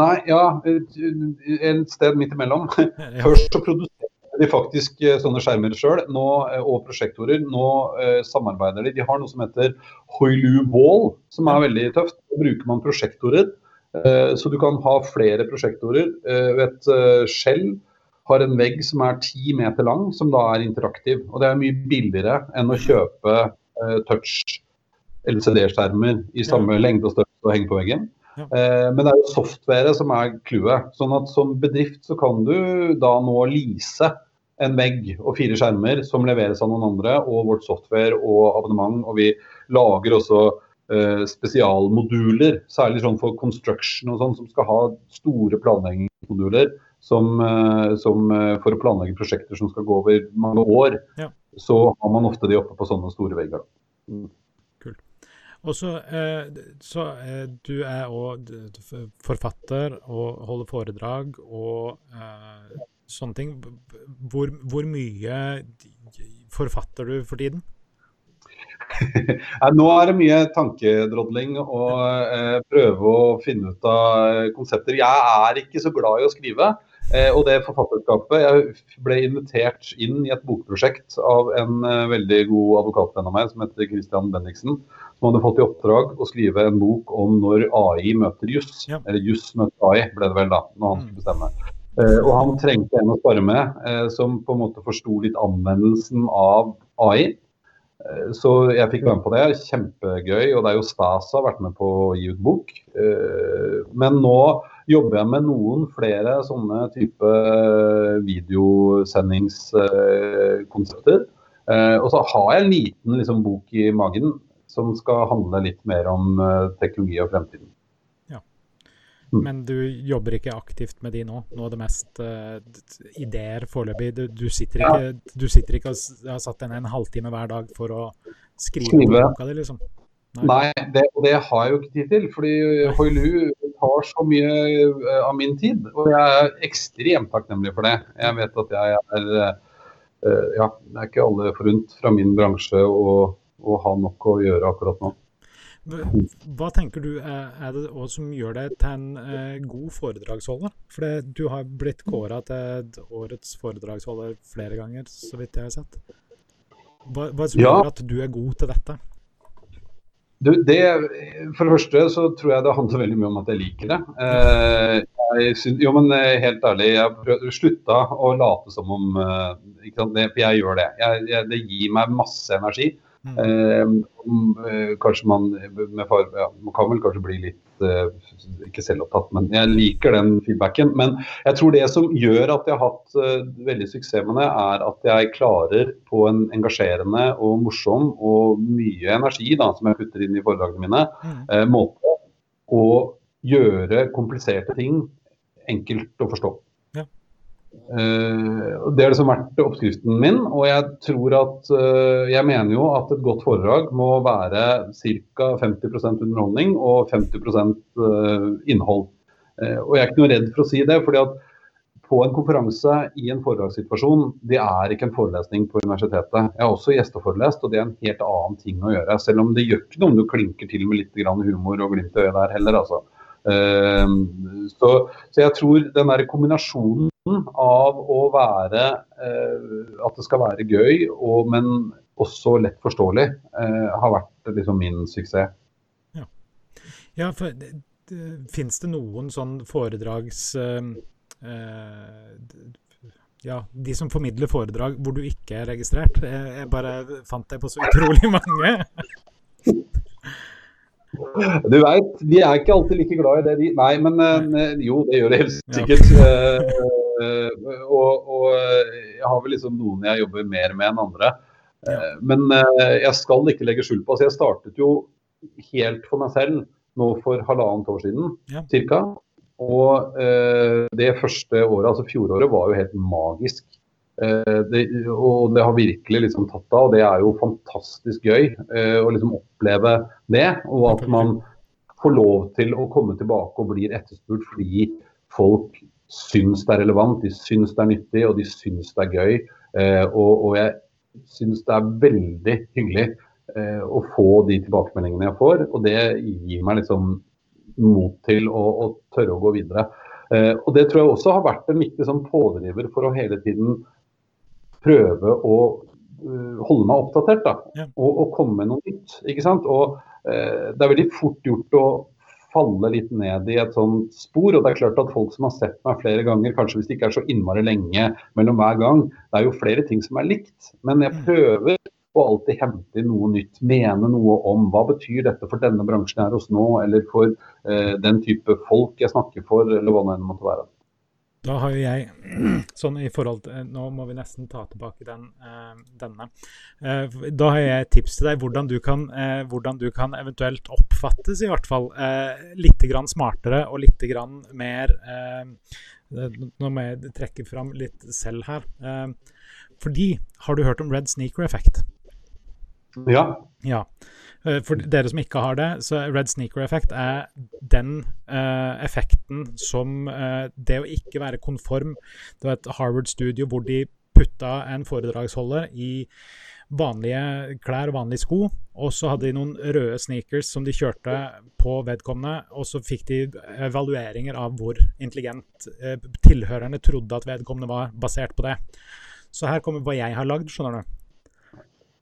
Nei, ja, en sted midt imellom. Først så produserer de faktisk eh, sånne skjermer sjøl, eh, og prosjektorer. Nå eh, samarbeider de. De har noe som heter Hoilu Wall, som er veldig tøft. Da bruker man prosjektorer. Eh, så du kan ha flere prosjektorer ved et skjell har en vegg som er ti meter lang, som da er interaktiv. Og det er mye billigere enn å kjøpe uh, touch LCD-skjermer i samme ja. lengde og størrelse og henge på veggen. Ja. Uh, men det er jo softwaret som er clouet. Sånn at som bedrift så kan du da nå lease en vegg og fire skjermer som leveres av noen andre, og vårt software og abonnement. Og vi lager også eh, spesialmoduler, særlig sånn for construction og sånn, som skal ha store planleggingsmoduler som, eh, som, eh, for å planlegge prosjekter som skal gå over mange år, ja. så har man ofte de oppe på sånne store vegger. Mm. Kult. Og så, eh, så Du er òg forfatter og holder foredrag og sånne ting. Hvor, hvor mye forfatter du for tiden? Nå er det mye tankedrodling og eh, prøve å finne ut av konsepter. Jeg er ikke så glad i å skrive. Eh, og det forfatterskapet Jeg ble invitert inn i et bokprosjekt av en eh, veldig god advokatvenn av meg som heter Christian Bendiksen. Som hadde fått i oppdrag å skrive en bok om når AI møter juss. Ja. Eller juss møter AI, ble det vel da, når han skulle mm. bestemme. Eh, og han trengte en å spare med som på en måte forsto litt anvendelsen av AI. Så jeg fikk være med på det. Kjempegøy. Og det er jo stas å ha vært med på å gi ut bok. Men nå jobber jeg med noen flere sånne type videosendingskonsepter. Og så har jeg en liten liksom, bok i magen som skal handle litt mer om teknologi og fremtiden. Mm. Men du jobber ikke aktivt med de nå? Nå er det mest uh, ideer foreløpig. Du, du, sitter ikke, du sitter ikke og har satt deg ned en halvtime hver dag for å skrive, skrive. boka di, liksom? Nei, Nei det, det, har jeg jo ikke tid til. Fordi Hoilu tar så mye uh, av min tid. Og jeg er ekstremt takknemlig for det. Jeg vet at jeg er uh, Ja, det er ikke alle forunt fra min bransje å, å ha nok å gjøre akkurat nå. Hva tenker du er det som gjør deg til en eh, god foredragsholder? For du har blitt kåra til årets foredragsholder flere ganger, så vidt jeg har sett. Hva, hva som ja. gjør at du er god til dette? Du, det, for det første så tror jeg det handler veldig mye om at jeg liker det. Eh, synes, jo, men eh, helt ærlig, jeg slutta å late som om uh, For jeg gjør det. Jeg, jeg, det gir meg masse energi. Mm. Eh, kanskje man med far, ja, Man kan vel kanskje bli litt eh, ikke selvopptatt, men jeg liker den feedbacken. Men jeg tror det som gjør at jeg har hatt eh, veldig suksess med det, er at jeg klarer på en engasjerende og morsom og mye energi da, som jeg putter inn i foredragene mine, mm. eh, måte å gjøre kompliserte ting enkelt å forstå. Uh, det har liksom vært oppskriften min. Og jeg tror at uh, Jeg mener jo at et godt foredrag må være ca. 50% underholdning og 50 uh, eh, innhold. og jeg er ikke noe redd for å si det. fordi at på en konferanse i en foredragssituasjon, det er ikke en forelesning på universitetet. Jeg har også gjesteforelest, og det er en helt annen ting å gjøre. Selv om det gjør ikke noe om du klinker til med litt humor og glimt i øyet der heller, altså. Så, så, jeg tror den der kombinasjonen av å være eh, At det skal være gøy, og, men også lett forståelig, eh, har vært liksom min suksess. Ja, ja for fins det noen sånn foredrags eh, ja, de som formidler foredrag hvor du ikke er registrert. Jeg bare fant deg på så utrolig mange. Du veit, de er ikke alltid like glad i det, de. Nei, men jo, det gjør det helt sikkert. Eh, og, og, jeg har vel liksom noen jeg jobber mer med enn andre. Eh, men eh, jeg skal ikke legge skjul på altså Jeg startet jo helt for meg selv nå for halvannet år siden ja. ca. Og eh, det første året, altså fjoråret, var jo helt magisk. Eh, det, og det har virkelig liksom tatt av. Og det er jo fantastisk gøy eh, å liksom oppleve det. Og at man får lov til å komme tilbake og blir etterspurt fordi folk syns det er relevant, de syns det er nyttig og de syns det er gøy. Eh, og, og, jeg syns det er veldig hyggelig eh, å få de tilbakemeldingene jeg får. Og det gir meg liksom mot til å, å tørre å gå videre. Eh, og det tror jeg også har vært en viktig sånn pådriver for å hele tiden prøve å uh, holde meg oppdatert da, ja. og, og, komme med noe nytt. ikke sant? Og uh, Det er veldig fort gjort å falle litt ned i et sånt spor. Og det er klart at folk som har sett meg flere ganger, kanskje hvis det ikke er så innmari lenge mellom hver gang, det er jo flere ting som er likt. Men jeg mm. prøver å alltid hente inn noe nytt, mene noe om hva betyr dette for denne bransjen her hos nå, eller for eh, den type folk jeg snakker for, eller hva det enn måtte være. Da har jo jeg sånn i forhold til Nå må vi nesten ta tilbake den, uh, denne. Uh, da har jeg et tips til deg hvordan du kan, hvordan du kan eventuelt oppfattes, i hvert fall, litt grann smartere og litt grann mer Nå må jeg trekke fram litt selv her. fordi, har du hørt om red sneaker effect? Ja. ja. Eh, for dere som ikke har det, så red sneaker effect er den uh, effekten som uh, det å ikke være konform Det var et Harvard-studio hvor de putta en foredragsholder i vanlige klær og vanlige sko, og så hadde de noen røde sneakers som de kjørte på vedkommende, og så fikk de evalueringer av hvor intelligent tilhørerne trodde at vedkommende var, basert på det. Så her kommer hva jeg har lagd, skjønner du.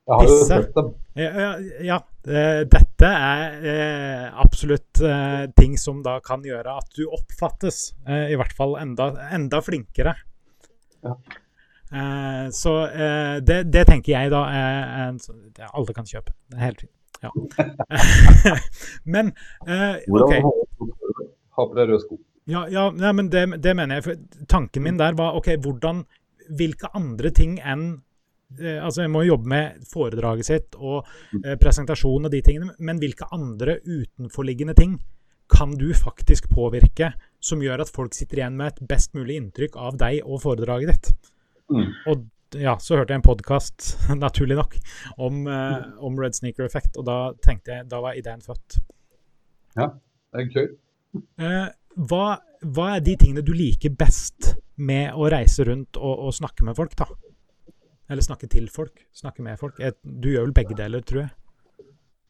Jeg har jo sett dem. Ja, ja, dette er eh, absolutt eh, ting som da kan gjøre at du oppfattes, eh, i hvert fall enda, enda flinkere. Ja. Eh, så eh, det, det, tenker jeg da er en det Alle kan kjøpe. Det er helt fint. Ja. Men eh, OK. Ha på deg røde sko? Ja, ja ja men det, det, mener jeg. For tanken min der var OK, hvordan Hvilke andre ting enn eh, Altså, jeg må jobbe med foredraget sitt og eh, presentasjon og de tingene, men hvilke andre utenforliggende ting kan du faktisk påvirke som gjør at folk sitter igjen med et best mulig inntrykk av deg og foredraget ditt? Mm. Og ja, så hørte jeg en podkast, naturlig nok, om, eh, om, Red Sneaker Effect, og da tenkte jeg, da var ideen født. Ja, det er gøy. Eh, hva, hva, er de tingene du liker best med å reise rundt og, og, snakke med folk, da? Eller snakke til folk, snakke med folk. Du gjør vel begge deler, tror jeg?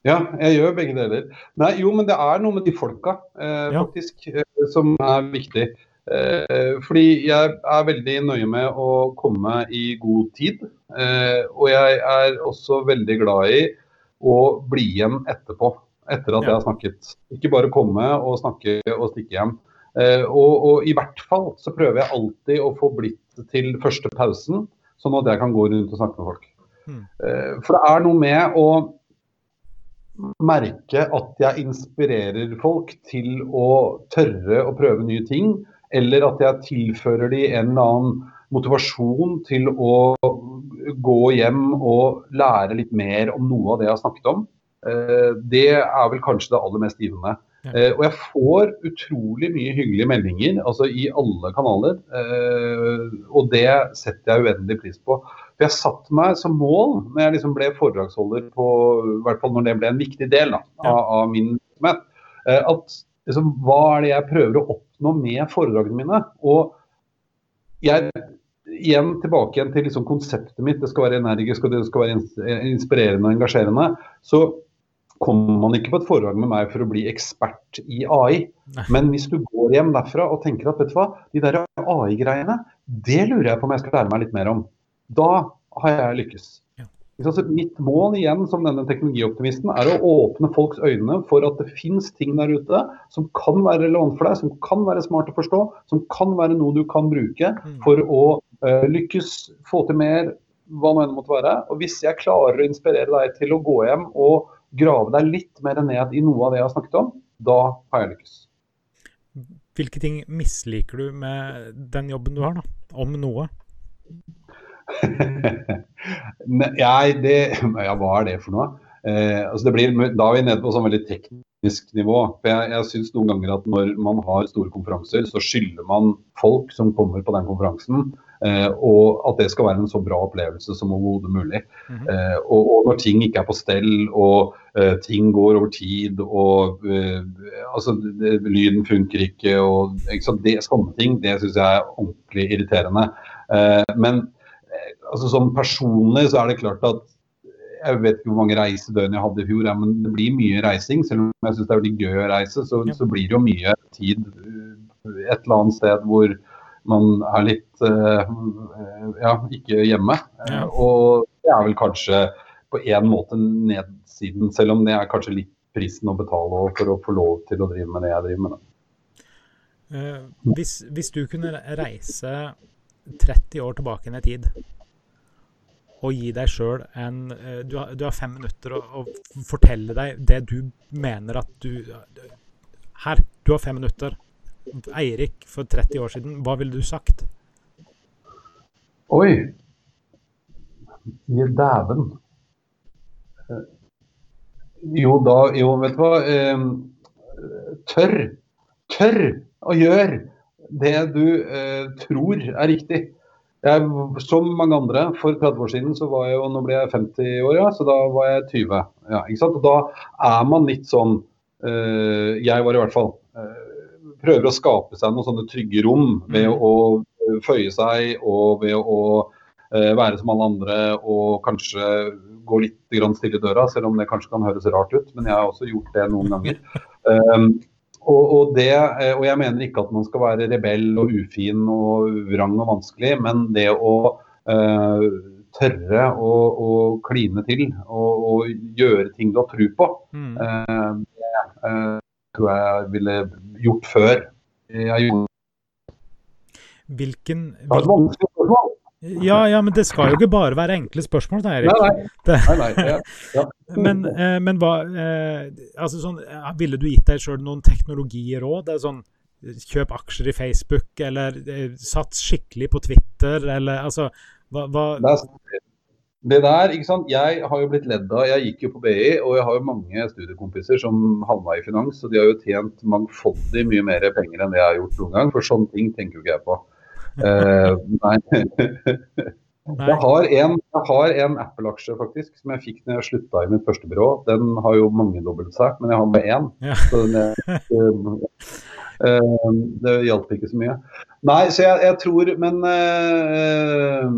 Ja, jeg gjør begge deler. Nei, jo, men det er noe med de folka, eh, ja. faktisk, eh, som er viktig. Eh, fordi jeg er veldig nøye med å komme i god tid. Eh, og jeg er også veldig glad i å bli igjen etterpå etter at ja. jeg har snakket. Ikke bare komme og snakke og stikke hjem. Eh, og, og, i hvert fall så prøver jeg alltid å få blitt til første pausen, sånn at jeg kan gå rundt og snakke med folk. Mm. For det er noe med å merke at jeg inspirerer folk til å tørre å prøve nye ting, eller at jeg tilfører dem en eller annen motivasjon til å gå hjem og lære litt mer om noe av det jeg har snakket om. Eh, det er vel kanskje det aller mest givende. Ja. Eh, og jeg får utrolig mye hyggelige meldinger altså i alle kanaler. Eh, og det setter jeg uendelig pris på. For jeg satte meg som mål når jeg liksom ble foredragsholder på i hvert fall når det ble en viktig del da, av, av, min virksomhet, at liksom, hva er det jeg prøver å oppnå med foredragene mine? Og jeg igjen tilbake igjen til liksom konseptet mitt. Det skal være energisk og det skal være inspirerende og engasjerende. Så kommer man ikke på et foredrag med meg for å bli ekspert i AI. Men hvis du går hjem derfra og tenker at vet du hva, de der AI-greiene, det lurer jeg på om jeg skal lære meg litt mer om. Da har jeg lykkes. Ja. Mitt mål igjen som denne teknologioptimisten er å åpne folks øyne for at det finnes ting der ute som kan være relevant for deg, som kan være smart å forstå, som kan være noe du kan bruke mm. for å uh, lykkes, få til mer, hva nå enn måtte være. Og hvis jeg klarer å inspirere deg til å gå hjem og grave deg litt mer ned i noe av det jeg har snakket om, da har jeg lykkes. Hvilke ting misliker du med den jobben du har, da? Om noe? Nei, det Ja, hva er det for noe? Eh, altså det blir, da er vi nede på sånn veldig teknisk nivå. For Jeg, jeg syns noen ganger at når man har store konferanser, så skylder man folk som kommer på den konferansen, og at det skal være en så bra opplevelse som overhodet mulig. Mm -hmm. eh, og, og, når ting ikke er på stell og eh, ting går over tid og eh, altså, lyden funker ikke og ikke det, sånne ting, det syns jeg er ordentlig irriterende. Eh, men eh, altså, som personlig så er det klart at jeg vet ikke hvor mange reisedøgn jeg hadde i fjor, ja, men det blir mye reising. Selv om jeg syns det er veldig gøy å reise, så, så blir det jo mye tid et eller annet sted hvor man er litt uh, ja, ikke hjemme. Ja. Og det er vel kanskje på en måte nedsiden, selv om det er kanskje litt prisen å betale for å få lov til å drive med det jeg driver med. Uh, hvis, hvis, du kunne reise 30 år tilbake i tid og gi deg sjøl en du, har, du, har, fem minutter å, å fortelle deg det du mener at du Her, du har fem minutter Eirik for 30 år siden, hva ville du sagt? Oi. Dæven. Eh, jo, da Jo, vet du hva. Tør. tørr. Tørr å gjøre det du eh, tror er riktig. Jeg, som mange andre, for 30 år siden så var jeg jo, nå ble jeg 50 år, ja, så da var jeg 20. Ja, ikke sant? Og da er man litt sånn øh, Jeg var i hvert fall. Prøver å skape seg noen sånne trygge rom ved mm. å føye seg og ved å uh, være som alle andre og kanskje gå litt stille i døra, selv om det kanskje kan høres rart ut. Men jeg har også gjort det noen ganger. Um, og, og, det, eh, og, jeg mener ikke at man skal være rebell og ufin og vrang og vanskelig, men det å uh, tørre å, å, kline til og, og, gjøre ting du har tro på, mm. uh, det tror jeg ville gjort før. Jeg gjorde Hvilken, hvil... Ja, ja, men det skal jo ikke bare være enkle spørsmål, da, Erik. Nei, nei. nei, nei ja, ja. men, eh, men, hva eh, altså sånn, Ville du gitt deg sjøl noen teknologiråd? Er sånn kjøp aksjer i Facebook, eller eh, sats skikkelig på Twitter, eller altså hva, hva... Det der, ikke sant? Jeg har jo blitt ledd av, jeg gikk jo på BI, og jeg har jo mange studiekompiser som havna i finans, og de har jo tjent mangfoldig mye mer penger enn det jeg har gjort noen gang, for sånne ting tenker jo ikke jeg på. Uh, nei. Jeg har en, en Apple-aksje faktisk, som jeg fikk når jeg slutta i mitt første byrå. Den har jo mangedobbelt seg, men jeg har bare én. Ja. Så det, uh, det hjalp ikke så mye. Nei, så jeg, jeg tror Men uh,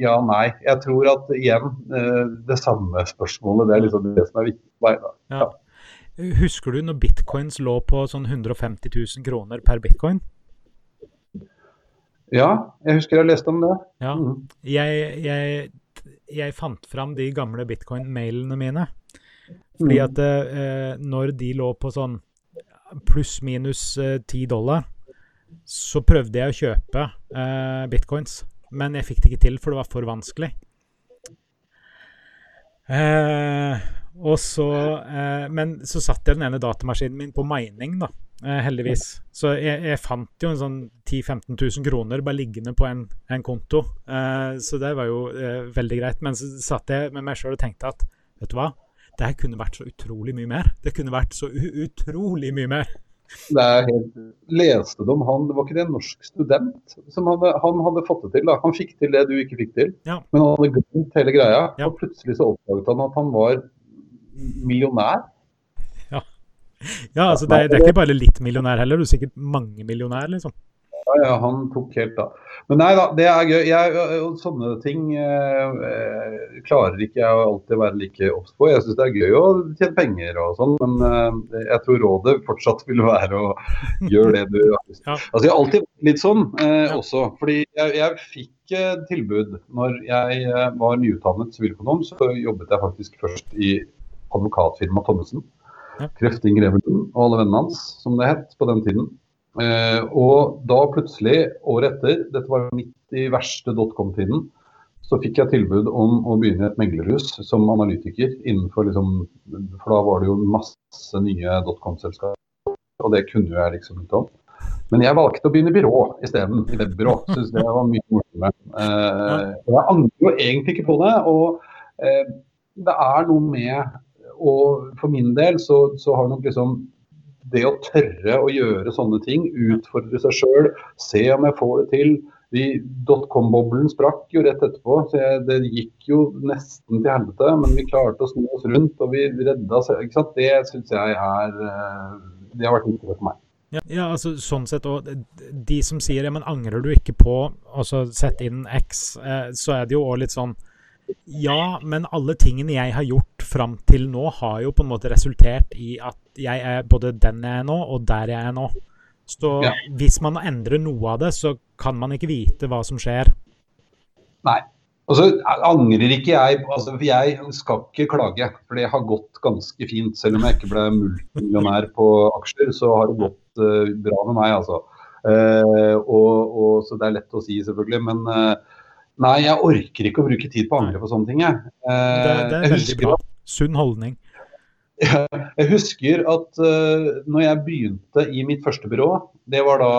ja, nei. Jeg tror at igjen, uh, det samme spørsmålet. Det er liksom det som er viktig for meg. Ja. Husker du når bitcoins lå på sånn 150 000 kroner per bitcoin? Ja, jeg husker jeg leste om det. Ja, mm. jeg, jeg, jeg, fant fram de gamle bitcoin-mailene mine. Fordi mm. at eh, når de lå på sånn pluss-minus eh, ti eh, dollar, så prøvde jeg å kjøpe eh, bitcoins. Men jeg fikk det ikke til, for det var for vanskelig. Eh, og så, eh, men så satt jeg den ene datamaskinen min på mining, da. Eh, heldigvis. Så jeg, jeg, fant jo en sånn 10 000-15 000 kroner bare liggende på en, en konto. Eh, så det var jo eh, veldig greit. Men så satt jeg med meg sjøl og tenkte at vet du hva, det kunne vært så utrolig mye mer. Det kunne vært så utrolig mye mer. Det er helt, leste du om han, det var ikke det en norsk student som hadde, han hadde fått det til? da, Han fikk til det du ikke fikk til, ja. men han hadde glemt hele greia. Ja. Og plutselig så oppdaget han at han var millionær. Ja, altså det, det, er ikke bare litt millionær heller, du er sikkert mange millionær, liksom. Ja, ja, han tok helt av. Men nei da, det er gøy. Jeg, sånne ting eh, klarer ikke jeg alltid å være like obs på. Jeg syns det er gøy å tjene penger og sånn, men eh, jeg tror rådet fortsatt vil være å gjøre det du ja. Altså Jeg har alltid vært litt sånn eh, også. Fordi jeg, jeg fikk eh, tilbud når jeg eh, var nyutdannet siviløkonom, så jobbet jeg faktisk først i advokatfirmaet Thommessen. Krefting Grevelund og alle vennene hans, som det het på den tiden. Eh, og da plutselig, året etter, dette var midt i verste dotcom-tiden, så fikk jeg tilbud om å begynne et meglerhus som analytiker. innenfor liksom, For da var det jo masse nye dotcom-selskaper, og det kunne jo jeg liksom ikke om. Men jeg valgte å begynne i byrå isteden, i webbyrå. Syns det var mye morsommere. Eh, jeg angrer jo egentlig ikke på det. og eh, det er noe med og for min del så, så har nok liksom det å tørre å gjøre sånne ting, utfordre seg sjøl, se om jeg får det til. Dotcom-boblen sprakk jo rett etterpå, så jeg, det gikk jo nesten til helvete. Men vi klarte å snu oss rundt, og vi redda ikke sant? Det syns jeg er eh, Det har vært viktig for meg. Ja, ja, altså sånn sett òg. De som sier ja, men angrer du ikke på å sette inn X, eh, så er det jo òg litt sånn ja, men alle tingene jeg har gjort fram til nå, har jo på en måte resultert i at jeg er både den jeg er nå, og der jeg er nå. Så ja. hvis man endrer noe av det, så kan man ikke vite hva som skjer. Nei. Og så angrer ikke jeg altså, jeg skal ikke klage, for det har gått ganske fint. Selv om jeg ikke ble multimillionær på aksjer, så har det gått uh, bra med meg, altså. Uh, og, og, så det er lett å si, selvfølgelig. Men uh, Nei, jeg orker ikke å bruke tid på å angre på sånne ting. Jeg. Det, det, er veldig bra. Sunn holdning. Jeg husker at uh, når jeg begynte i mitt første byrå, det var da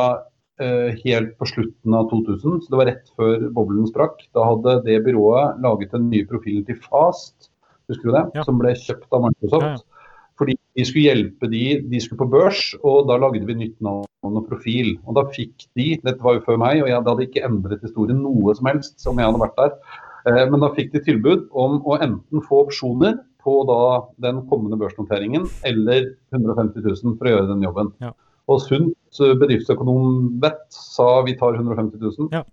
uh, helt på slutten av 2000, så det var rett før boblen sprakk. Da hadde det byrået laget den nye profilen til Fast, husker du det? Ja. Som ble kjøpt av Microsoft. Ja, ja. Fordi de skulle hjelpe de, de skulle på børs, og da lagde vi nytt navn og profil. Og da fikk de, dette var jo før meg, og jeg hadde ikke endret historien noe som helst om jeg hadde vært der, men da fikk de tilbud om å enten få opsjoner på da den kommende børsnoteringen, eller 150 000 for å gjøre den jobben. Ja. Og sunt bedriftsøkonom Bett sa vi tar 150 000. Ja.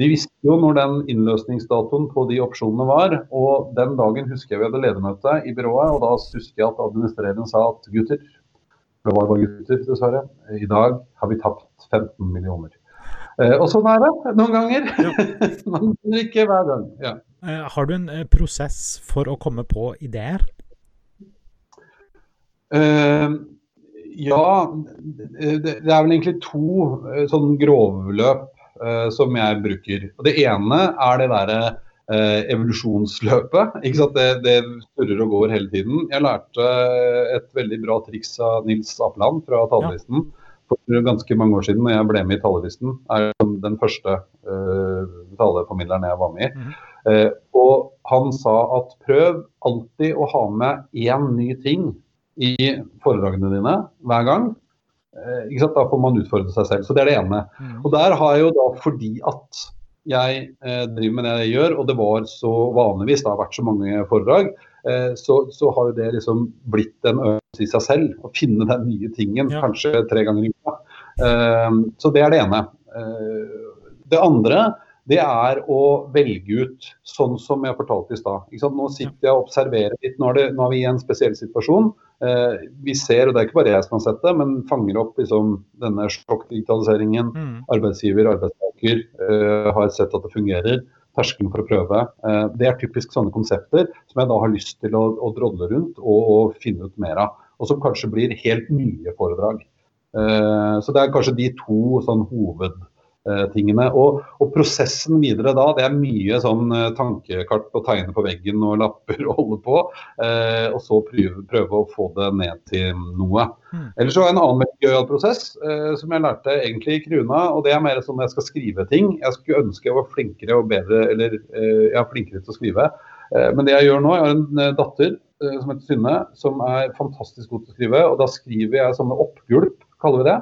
De visste jo når den innløsningsdatoen på de opsjonene var, og den dagen husker jeg vi hadde ledermøte i byrået, og da husker jeg at administrerende sa at gutter, det var bare gutter dessverre, i dag har vi tapt 15 millioner. Eh, og sånn er det noen ganger. Ja. Man vinner ikke hver gang. Ja. Eh, har du en eh, prosess for å komme på ideer? Uh, ja, det, det, er vel egentlig to sånn grovløp uh, som jeg bruker. Og Det ene er det derre uh, evolusjonsløpet. ikke sant? Det, det surrer og går hele tiden. Jeg lærte et veldig bra triks av Nils Apeland fra Tallisten. Ja. For ganske mange år siden, når jeg ble med i talerlisten, er den første uh, taleformidleren jeg var med i. Mm. Uh, og han sa at prøv alltid å ha med én ny ting i foredragene dine hver gang. Uh, da får man utfordre seg selv. Så det er det ene. Mm. Og der har jeg jo da fordi at jeg eh, driver med det jeg gjør, og det var så vanligvis, det har vært så mange foredrag, eh, så, så, har jo det liksom blitt en øvelse i seg selv. Å finne den nye tingen, ja. kanskje tre ganger i uka. Eh, så det er det ene. Eh, det andre det er å velge ut sånn som jeg fortalte i stad. Nå sitter jeg og observerer litt. Nå er, det, nå er, vi i en spesiell situasjon. Eh, vi ser, og det er ikke bare jeg som har sett det, men fanger opp liksom, denne sjokkdigitaliseringen. Mm. Arbeidsgiver, arbeidstaker eh, har sett at det fungerer. Terskelen for å prøve. Eh, det er typisk sånne konsepter som jeg da har lyst til å, å drodle rundt og, og, finne ut mer av. Og som kanskje blir helt nye foredrag. Eh, så det er kanskje de to sånn hoved tingene. Og, og, prosessen videre da, det er mye sånn eh, tankekart å tegne på veggen og lapper og holde på. Eh, og så prøve, prøve, å få det ned til noe. Mm. Ellers så en annen gøyal prosess eh, som jeg lærte egentlig i Kruna. og Det er mer som jeg skal skrive ting. Jeg skulle ønske jeg var flinkere og bedre, eller eh, jeg er flinkere til å skrive. Eh, men det jeg gjør nå, jeg har en datter som heter Synne, som er fantastisk god til å skrive. og Da skriver jeg sånne oppgulp, kaller vi det.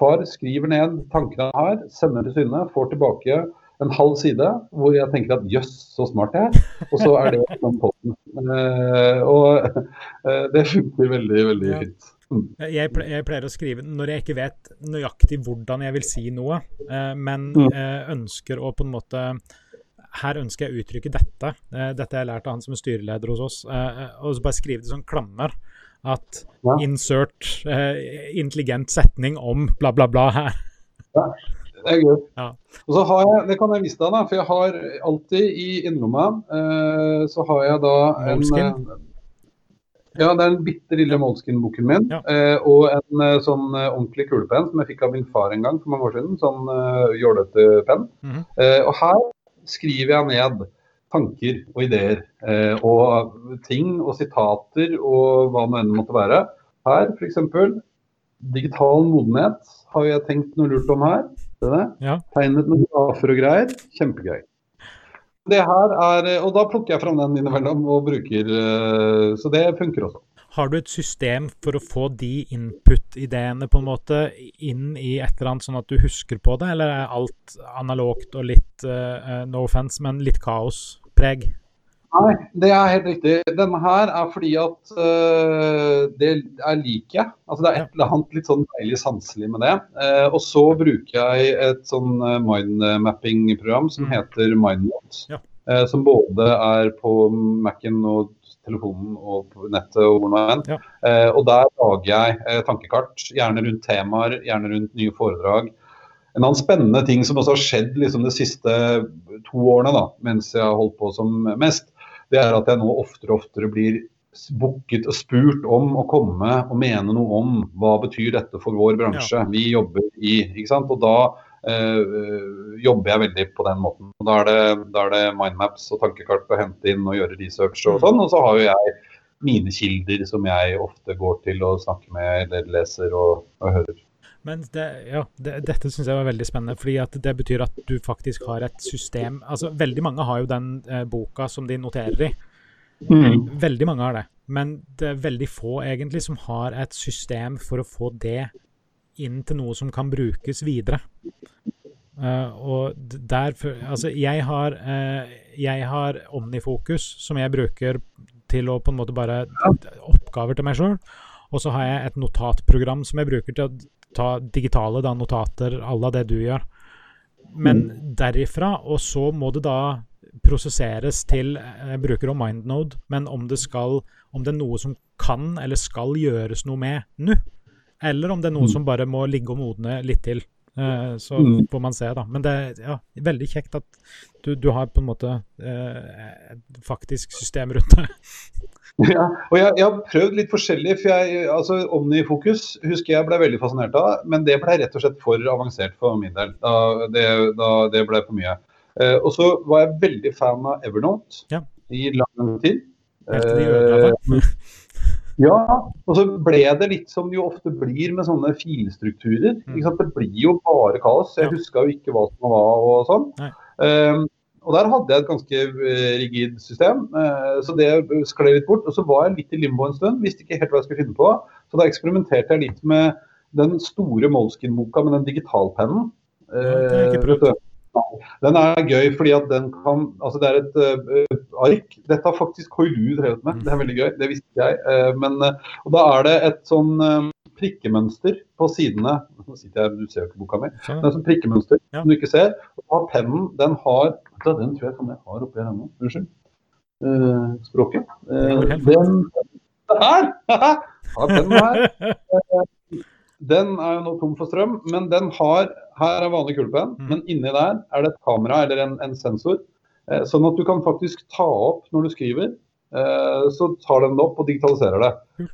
Far skriver ned tankene han har, sender til Synne, får tilbake en halv side hvor jeg tenker at jøss, så smart jeg er. Og så er det sånn posten. Uh, og uh, det funker veldig, veldig ja. fint. Mm. Jeg, pleier å skrive når jeg ikke vet nøyaktig hvordan jeg vil si noe, uh, men mm. ønsker å på en måte her ønsker jeg å uttrykke dette. dette har jeg lært av han som er styreleder hos oss. og så bare skrive det som klammer at ja. insert eh, intelligent setning om bla, bla, bla her. Ja, det er gøy. Ja. Og så har jeg, Det kan jeg vise deg, da, for jeg har alltid i innerlomma eh, så har jeg da en eh, ja, det er den bitte lille Molskin-boken min. Ja. Eh, og en eh, sånn eh, ordentlig kulepenn som jeg fikk av min far en gang for mange år siden. Sånn uh, jålete penn. Mm -hmm. eh, og her skriver jeg ned tanker og ideer. Eh, og ting og sitater og hva det enn måtte være. Her f.eks. digital modenhet har jeg tenkt noe lurt om her. Ja. Tegnet noen grafer og greier. Kjempegøy. Det her er, og Da plukker jeg fram den innimellom og bruker eh, Så det funker også. Har du et system for å få de input-ideene på en måte inn i et eller annet, sånn at du husker på det, eller er alt analogt og litt, uh, no offense, men litt kaospreg? Nei, det er helt riktig. Denne her er fordi at uh, det er like. Altså det er et eller annet litt sånn deilig sanselig med det. Uh, og så bruker jeg et sånn mindmapping-program som mm. heter Mindmot. Ja. Uh, som både er på Mac-en og telefonen og på nettet og hvor nå enn. Ja. Eh, og der lager jeg eh, tankekart, gjerne rundt temaer, gjerne rundt nye foredrag. En annen spennende ting som også har skjedd liksom, de siste to årene, da, mens jeg har holdt på som mest, det er at jeg nå oftere og oftere blir booket og spurt om å komme og mene noe om hva betyr dette for vår bransje. Ja. Vi jobber i, ikke sant? Og da Uh, jobber jeg veldig på den måten. Da er, det, da er det mindmaps og tankekart å hente inn og gjøre research og mm. sånn. Og så har jo jeg mine kilder som jeg ofte går til og snakker med eller leser og, og hører. Men det, ja, det, dette syns jeg var veldig spennende, fordi det betyr at du faktisk har et system altså Veldig mange har jo den eh, boka som de noterer i. Mm. Veldig mange har det. Men det er veldig få egentlig som har et system for å få det inn til noe som kan brukes videre. Uh, og derfor Altså, jeg har, uh, jeg har Omnifokus, som jeg bruker til å på en måte bare Oppgaver til meg sjøl. Og så har jeg et notatprogram som jeg bruker til å ta digitale da, notater à la det du gjør. Men mm. derifra, og så må det da prosesseres til Jeg bruker også MindNode, men om det skal Om det er noe som kan eller skal gjøres noe med nå, eller om det er noe mm. som bare må ligge og modne litt til. Uh, så mm. får man se, da. Men det er ja, veldig kjekt at du, du har på en måte et faktisk system rundt det. Ja, og jeg, jeg, har prøvd litt forskjellig. for jeg, altså Omnifokus husker jeg ble veldig fascinert av, men det ble rett og slett for avansert for min del. Da, det, da, det ble for mye. Eh, og så var jeg veldig fan av Evernote ja. i lang tid. Helt til de ødela det. Ja, og så ble det litt som det jo ofte blir med sånne filstrukturer. Sant? Det blir jo bare kaos. Jeg Ja. huska jo ikke hva som var og sånn. Um, og der hadde jeg et ganske eh, rigid system, uh, så det skled litt bort. Og så var jeg litt i limbo en stund, visste ikke helt hva jeg skulle finne på. Så da eksperimenterte jeg litt med den store Molskin-boka med den digitalpennen. Ja, det har jeg ikke Eh, prøvd. Den er gøy fordi at den kan Altså det er et uh, ark. Dette har faktisk Koilu drevet med. Det er veldig gøy. Det visste jeg. Uh, men, uh, og da er det et sånn eh, prikkemønster på sidene. Nå sitter jeg, Du ser jo ikke boka mi. Det er sånn prikkemønster Ja. som du ikke ser. Og da pennen, den har da, Den tror jeg kan jeg har oppi her ennå. Unnskyld. Språket. Den Her! har pennen her. Den er jo nå tom for strøm, men den har Her er vanlig kulepenn, mm. men inni der er det et kamera eller en, en sensor. Eh, sånn at du kan faktisk ta opp når du skriver. Eh, så tar den det opp og digitaliserer det.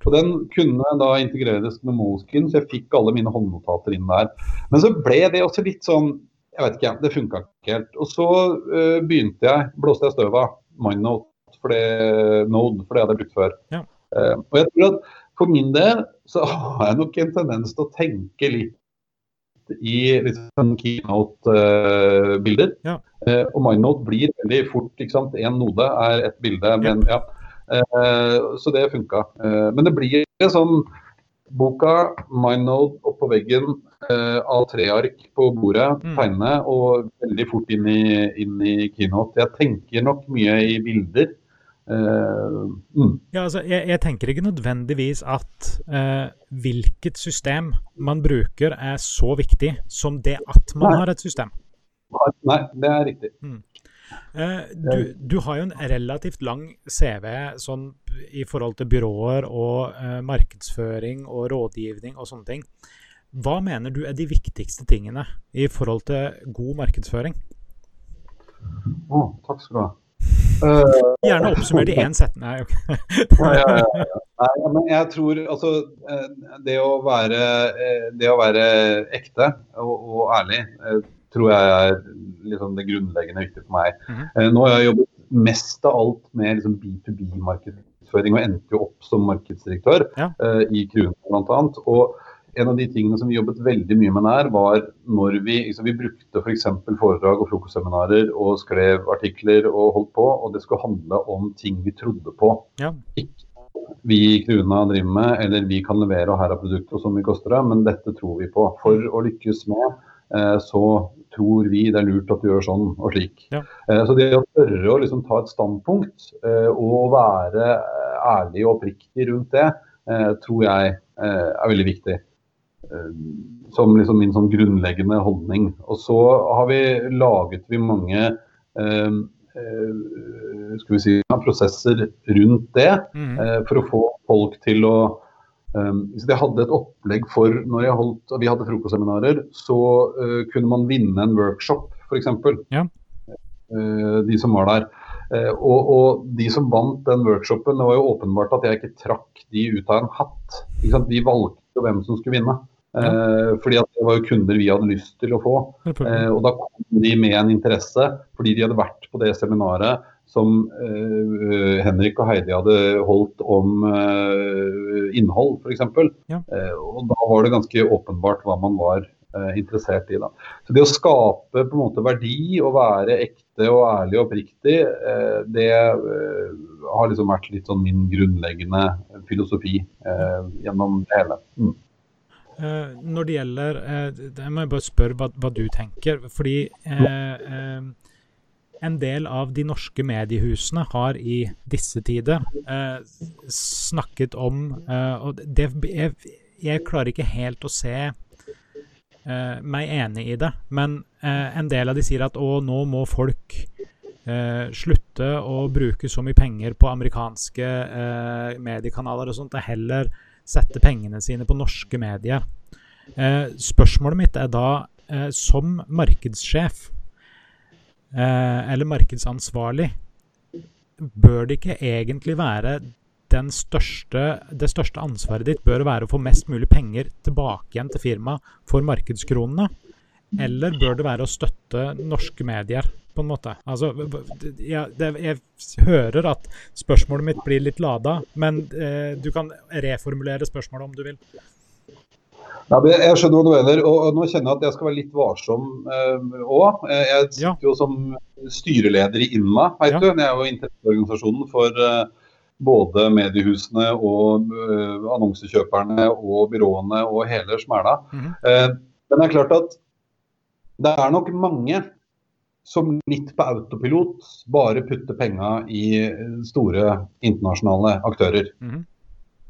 Og Den kunne da integreres med Moleskin, så jeg fikk alle mine håndnotater inn der. Men så ble det også litt sånn Jeg vet ikke, det funka ikke helt. Og så eh, begynte jeg, blåste jeg støv av MindNote, for det, Node, for det hadde jeg brukt før. Ja. Eh, og jeg tror at for min del så har jeg nok en tendens til å tenke litt i litt sånn keynote-bilder. Ja. Eh, og MindNote blir veldig fort. ikke sant? Én node er et bilde. Men, ja. Eh, så det funka. Eh, men det blir en sånn boka, MindNode oppå veggen, eh, A3-ark på bordet, Mm. tegne, og veldig fort inn i, inn i keynote. Jeg tenker nok mye i bilder. Eh, mm. Ja, altså, jeg, jeg tenker ikke nødvendigvis at uh, hvilket system man bruker er så viktig som det at man Nei. har et system. Nei, det er riktig. Eh, du, du har jo en relativt lang CV sånn i forhold til byråer og markedsføring og rådgivning og sånne ting. Hva mener du er de viktigste tingene i forhold til god markedsføring? Å, takk skal du ha. Gjerne oppsummert i én setning. Nei, okay. ja, ja, ja. Nei, men jeg tror altså eh, Det å være, eh, det å være ekte og, og ærlig eh, tror jeg er liksom det grunnleggende viktige for meg. Eh, Nå har jeg jobbet mest av alt med liksom B2B-markedsføring og endte jo opp som markedsdirektør Ja. i Krune bl.a. Og en av de tingene som vi jobbet veldig mye med der, var når vi, liksom, vi brukte f.eks. For foredrag og frokostseminarer og skrev artikler og holdt på, og det skulle handle om ting vi trodde på. Ja. Ikke vi i Kruna driver med, eller vi kan levere og her er produktet og så mye koster det, men dette tror vi på. For å lykkes med, eh, så tror vi det er lurt at du gjør sånn og slik. Ja. Eh, Så det å tørre å liksom ta et standpunkt eh, og være eh, ærlig og oppriktig rundt det, eh, tror jeg eh, er veldig viktig. Eh, Som liksom min sånn grunnleggende holdning. Og så har vi laget vi mange eh, eh, skal vi si, prosesser rundt det mm. eh, for å få folk til å hvis så jeg hadde et opplegg for når jeg holdt, og vi hadde frokostseminarer, så eh, kunne man vinne en workshop, f.eks. Ja. De som var der. Eh, og, og de som vant den workshopen, det var jo åpenbart at jeg ikke trakk de ut av en hatt. De valgte jo hvem som skulle vinne. Eh, fordi at det var jo kunder vi hadde lyst til å få. Eh, og da kom de med en interesse fordi de hadde vært på det seminaret som eh, Henrik og Heidi hadde holdt om eh, innhold, f.eks. Ja. Eh, og da var det ganske åpenbart hva man var interessert i. Da. Så det å skape på en måte verdi og være ekte og ærlig og oppriktig, det har liksom vært litt sånn min grunnleggende filosofi eh, gjennom det hele. Mm. Eh, når det gjelder eh, Jeg må bare spørre hva, hva du tenker. Fordi eh, en del av de norske mediehusene har i disse tider snakket om Og det, jeg, jeg klarer ikke helt å se meg enig i det, men en del av de sier at å, nå må folk eh, slutte å bruke så mye penger på amerikanske eh, mediekanaler og sånt, og heller sette pengene sine på norske medier. Eh, spørsmålet mitt er da, eh, som markedssjef eh, eller markedsansvarlig, bør det ikke egentlig være største, det største ansvaret ditt bør være å få mest mulig penger tilbake igjen til firmaet for markedskronene? eller bør det være å støtte norske medier, på en måte? Altså, jeg, det, jeg hører at spørsmålet mitt blir litt lada, men eh, du kan reformulere spørsmålet om du vil. Ja, jeg skjønner hva du mener, og nå kjenner jeg at jeg skal være litt varsom òg. Eh, jeg sitter ja. jo som styreleder i INMA, vet ja. du. Jeg er jo interesseorganisasjonen for eh, både mediehusene og uh, annonsekjøperne og byråene og hele smæla. Mm -hmm. men det er klart at det er nok mange som litt på autopilot bare putter penga i store internasjonale aktører. Mm.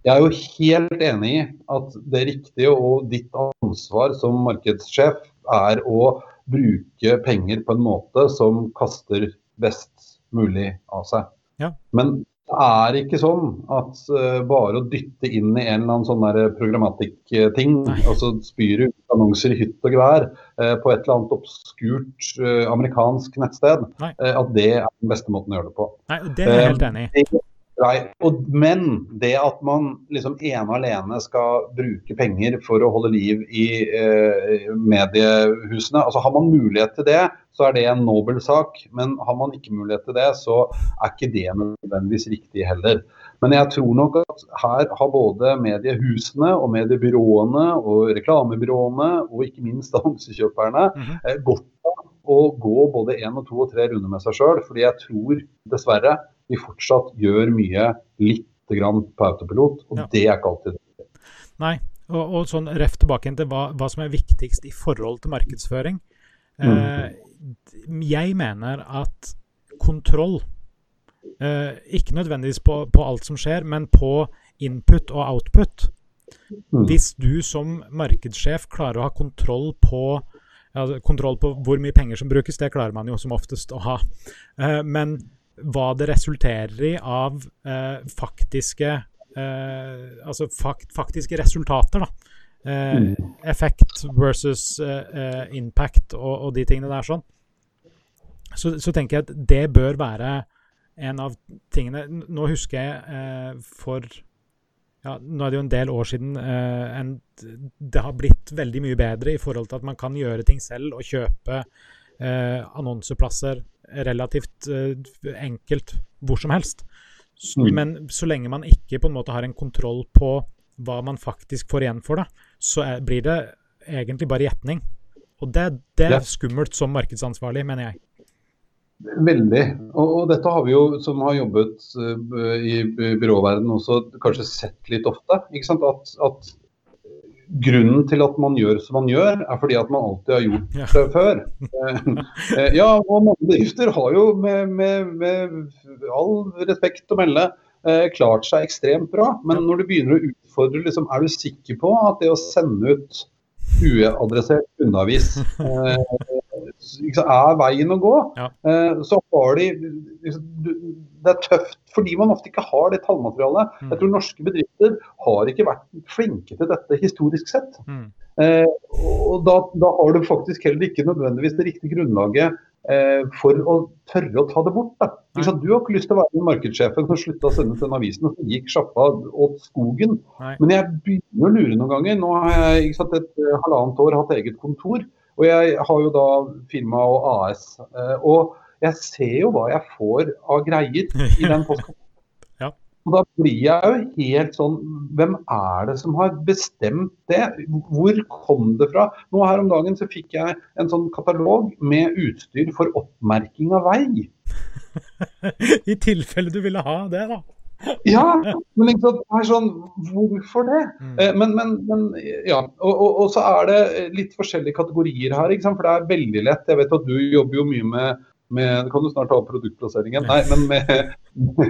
Jeg er jo helt enig i at det riktige og ditt ansvar som markedssjef er å bruke penger på en måte som kaster best mulig av seg. Ja. Men det er ikke sånn at uh, bare å dytte inn i en eller annen sånn programmatikk-ting, og så spyr du annonser i hytt og gevær uh, på et eller annet obskurt uh, amerikansk nettsted, at det er den beste måten å gjøre det på. Nei, Det er jeg helt enig i. Nei, og, men det at man liksom ene og alene skal bruke penger for å holde liv i eh, mediehusene altså Har man mulighet til det, så er det en nobel sak. Men har man ikke mulighet til det, så er ikke det nødvendigvis riktig heller. Men jeg tror nok at her har både mediehusene og mediebyråene og reklamebyråene og ikke minst annonsekjøperne mm -hmm. eh, godt av å gå både én og to og tre runder med seg sjøl. Fordi jeg tror dessverre vi fortsatt gjør mye litt grann på autopilot, og ja. det er ikke alltid det. Nei, og, og sånn ref tilbake til hva, hva, som er viktigst i forhold til markedsføring. Mm. Eh, jeg mener at kontroll, eh, ikke nødvendigvis på, på, alt som skjer, men på input og output. Mm. Hvis du som markedssjef klarer å ha kontroll på ja, kontroll på hvor mye penger som brukes, det klarer man jo som oftest å ha. Eh, men hva det resulterer i av eh, faktiske eh, Altså fakt, faktiske resultater, da. Eh, mm. Effekt versus eh, eh, impact og, og, de tingene der sånn. Så, så, tenker jeg at det bør være en av tingene Nå husker jeg eh, for ja, Nå er det jo en del år siden en, det har blitt veldig mye bedre i forhold til at man kan gjøre ting selv og kjøpe annonseplasser relativt uh, enkelt hvor som helst. Mm. Men så lenge man ikke på en måte har en kontroll på hva man faktisk får igjen for det, så er, blir det egentlig bare gjetning. Og det, det er skummelt som markedsansvarlig, mener jeg. Veldig. Og, og, dette har vi jo, som har jobbet uh, i byråverdenen også, kanskje sett litt ofte. At, at grunnen til at man gjør som man gjør, er fordi at man alltid har gjort det ja. før. Eh, eh, ja, og mange bedrifter har jo med, med, med all respekt å melde eh, klart seg ekstremt bra. Men når du begynner å utfordre, liksom, er du sikker på at det å sende ut uadressert unnavis er veien å gå, ja. Eh, så har de Det er tøft fordi man ofte ikke har det tallmaterialet. Mm. Jeg tror norske bedrifter har ikke vært flinke til dette historisk sett. Mm. Eh, og da, da, har du faktisk heller ikke nødvendigvis det riktige grunnlaget eh, for å tørre å ta det bort. Da. Du har ikke lyst til å være den markedssjefen som slutta å sende den avisen og gikk sjappa åt skogen. Nei. Men jeg begynner å lure noen ganger. Nå har jeg sant, et halvannet år hatt eget kontor. Og jeg har jo da firma og AS. Eh, og jeg ser jo hva jeg får av greier i den postkassen. ja. Og da blir jeg jo helt sånn Hvem er det som har bestemt det? Hvor kom det fra? Nå Her om dagen så fikk jeg en sånn katalog med utstyr for oppmerking av vei. I tilfelle du ville ha det, da. Ja, men ikke sant, det er sånn, hvorfor det? Mm. Eh, men, men, men, ja, og, og, og, så er det litt forskjellige kategorier her. ikke sant, For det er veldig lett. Jeg vet at du jobber jo mye med, med Kan du snart ta produktplasseringen? Nei, men med,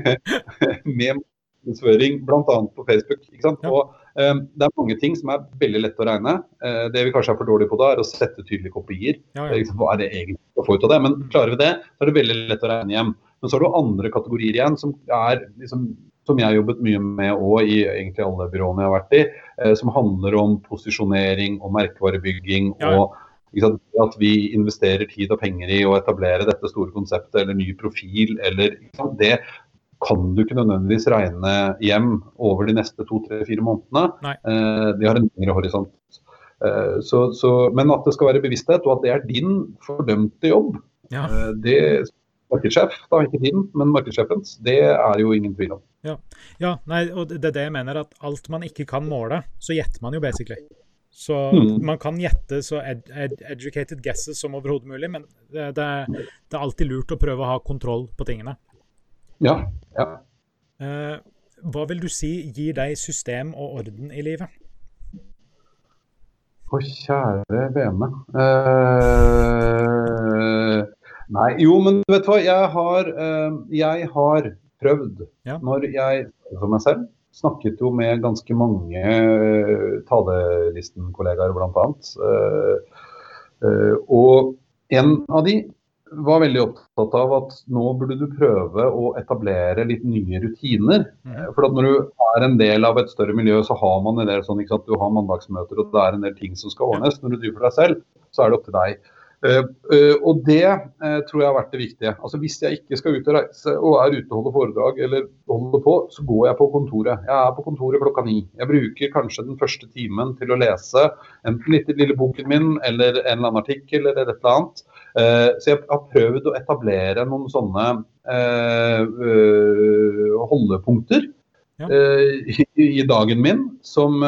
med markedsføring, bl.a. på Facebook. ikke sant, og um, Det er mange ting som er veldig lett å regne. Uh, det vi kanskje er for dårlige på da, er å sette tydelige kopier. Ja, ja. Hva er det egentlig å få ut av det? Men klarer vi det, så er det veldig lett å regne hjem. Men så har du andre kategorier igjen som er liksom, som jeg har jobbet mye med òg i egentlig alle byråene jeg har vært i, eh, som handler om posisjonering og merkevarebygging. Ja. og sant, At vi investerer tid og penger i å etablere dette store konseptet eller ny profil. eller sant, Det kan du ikke nødvendigvis regne hjem over de neste to, tre, fire månedene. Eh, de har en lengre horisont. Eh, så, så, men at det skal være bevissthet, og at det er din fordømte jobb, Ja. eh, det markedssjef, da ikke din, men markedssjefens, det er jo ingen tvil om. Ja, nei, og det er det jeg mener, at alt man ikke kan måle, så gjetter man jo basically. Så Mm. man kan gjette så ed ed educated guesses som overhodet mulig, men det, det, er- det er alltid lurt å prøve å ha kontroll på tingene. Ja, ja. Eh, hva vil du si gir deg system og orden i livet? Å, kjære vene. Eh, nei, jo, men vet du hva. Jeg har, eh, jeg har prøvd, Ja. når jeg for meg selv, snakket jo med ganske mange uh, talelisten-kollegaer, bl.a. Uh, uh, og en av de var veldig opptatt av at nå burde du prøve å etablere litt nye rutiner. Mm. For når du er en del av et større miljø, så har man en del sånn, ikke sant? du har mandagsmøter og det er en del ting som skal ordnes. Når du driver for deg selv, så er det opp til deg. Eh, eh, og det eh, tror jeg har vært det viktige. Altså Hvis jeg ikke skal ut og reise og er ute og holder foredrag, eller holder på, så går jeg på kontoret. Jeg er på kontoret klokka ni. Jeg bruker kanskje den første timen til å lese enten litt i lille boken min, eller en eller annen artikkel, eller et eller annet. Så jeg har prøvd å etablere noen sånne holdepunkter Ja. i, dagen min som,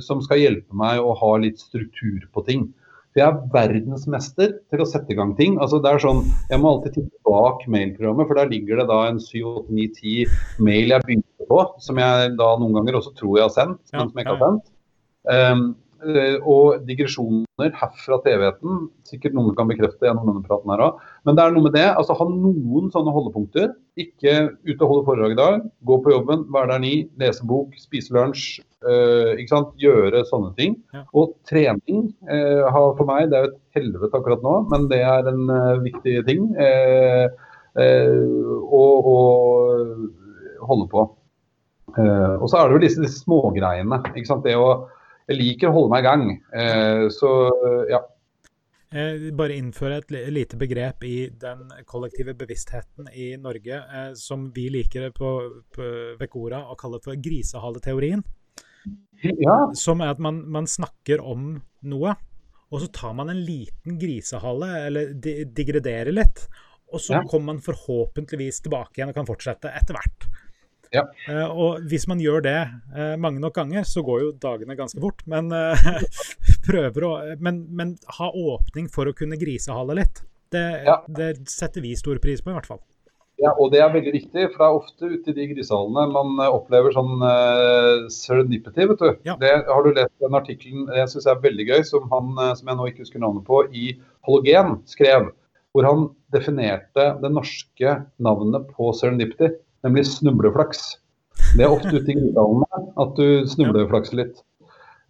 som skal hjelpe meg å ha litt struktur på ting. For jeg er verdensmester til å sette i gang ting. Altså det er sånn, Jeg må alltid titte bak mailprogrammet, for der ligger det da en 7-8-9-10 mail jeg begynte på, som jeg da noen ganger også tror jeg har sendt, men som jeg ikke har sendt. Um, og digresjoner herfra til evigheten. Sikkert noen kan bekrefte gjennom denne praten her òg. Men det er noe med det. altså Ha noen sånne holdepunkter. Ikke ute og holde foredrag i dag. Gå på jobben, være der ni, lese bok, spise lunsj. Eh? Gjøre sånne ting. Og trening eh, har for meg, det er jo et helvete akkurat nå, men det er en eh, viktig ting. å holde på. Og så er det jo disse, disse smågreiene. ikke sant? Det å jeg liker å holde meg i gang. Eh, så ja. Eh, bare innføre et lite begrep i den kollektive bevisstheten i Norge eh, som vi liker på, på Vekora å kalle for grisehaleteorien. Ja. Som er at man, man snakker om noe, og så tar man en liten grisehale, eller digrederer litt. Og så Ja. kommer man forhåpentligvis tilbake igjen og kan fortsette etter hvert. Ja. Uh, og hvis man gjør det uh, mange nok ganger, så går jo dagene ganske fort. Men uh, prøver å men, men ha åpning for å kunne grisehale litt. Det, Ja. det setter vi stor pris på, i hvert fall. Ja, og det er veldig viktig, for det er ofte ute i de grisehallene man eh, opplever sånn uh, serendipity, vet du. Ja. Det, har du lest den artikkelen jeg syns er veldig gøy, som han, eh, som jeg nå ikke husker navnet på, i Halogen skrev. Hvor han definerte det norske navnet på serendipity, nemlig snubleflaks. Det er ofte ute i grisehallene at du snubleflakser litt.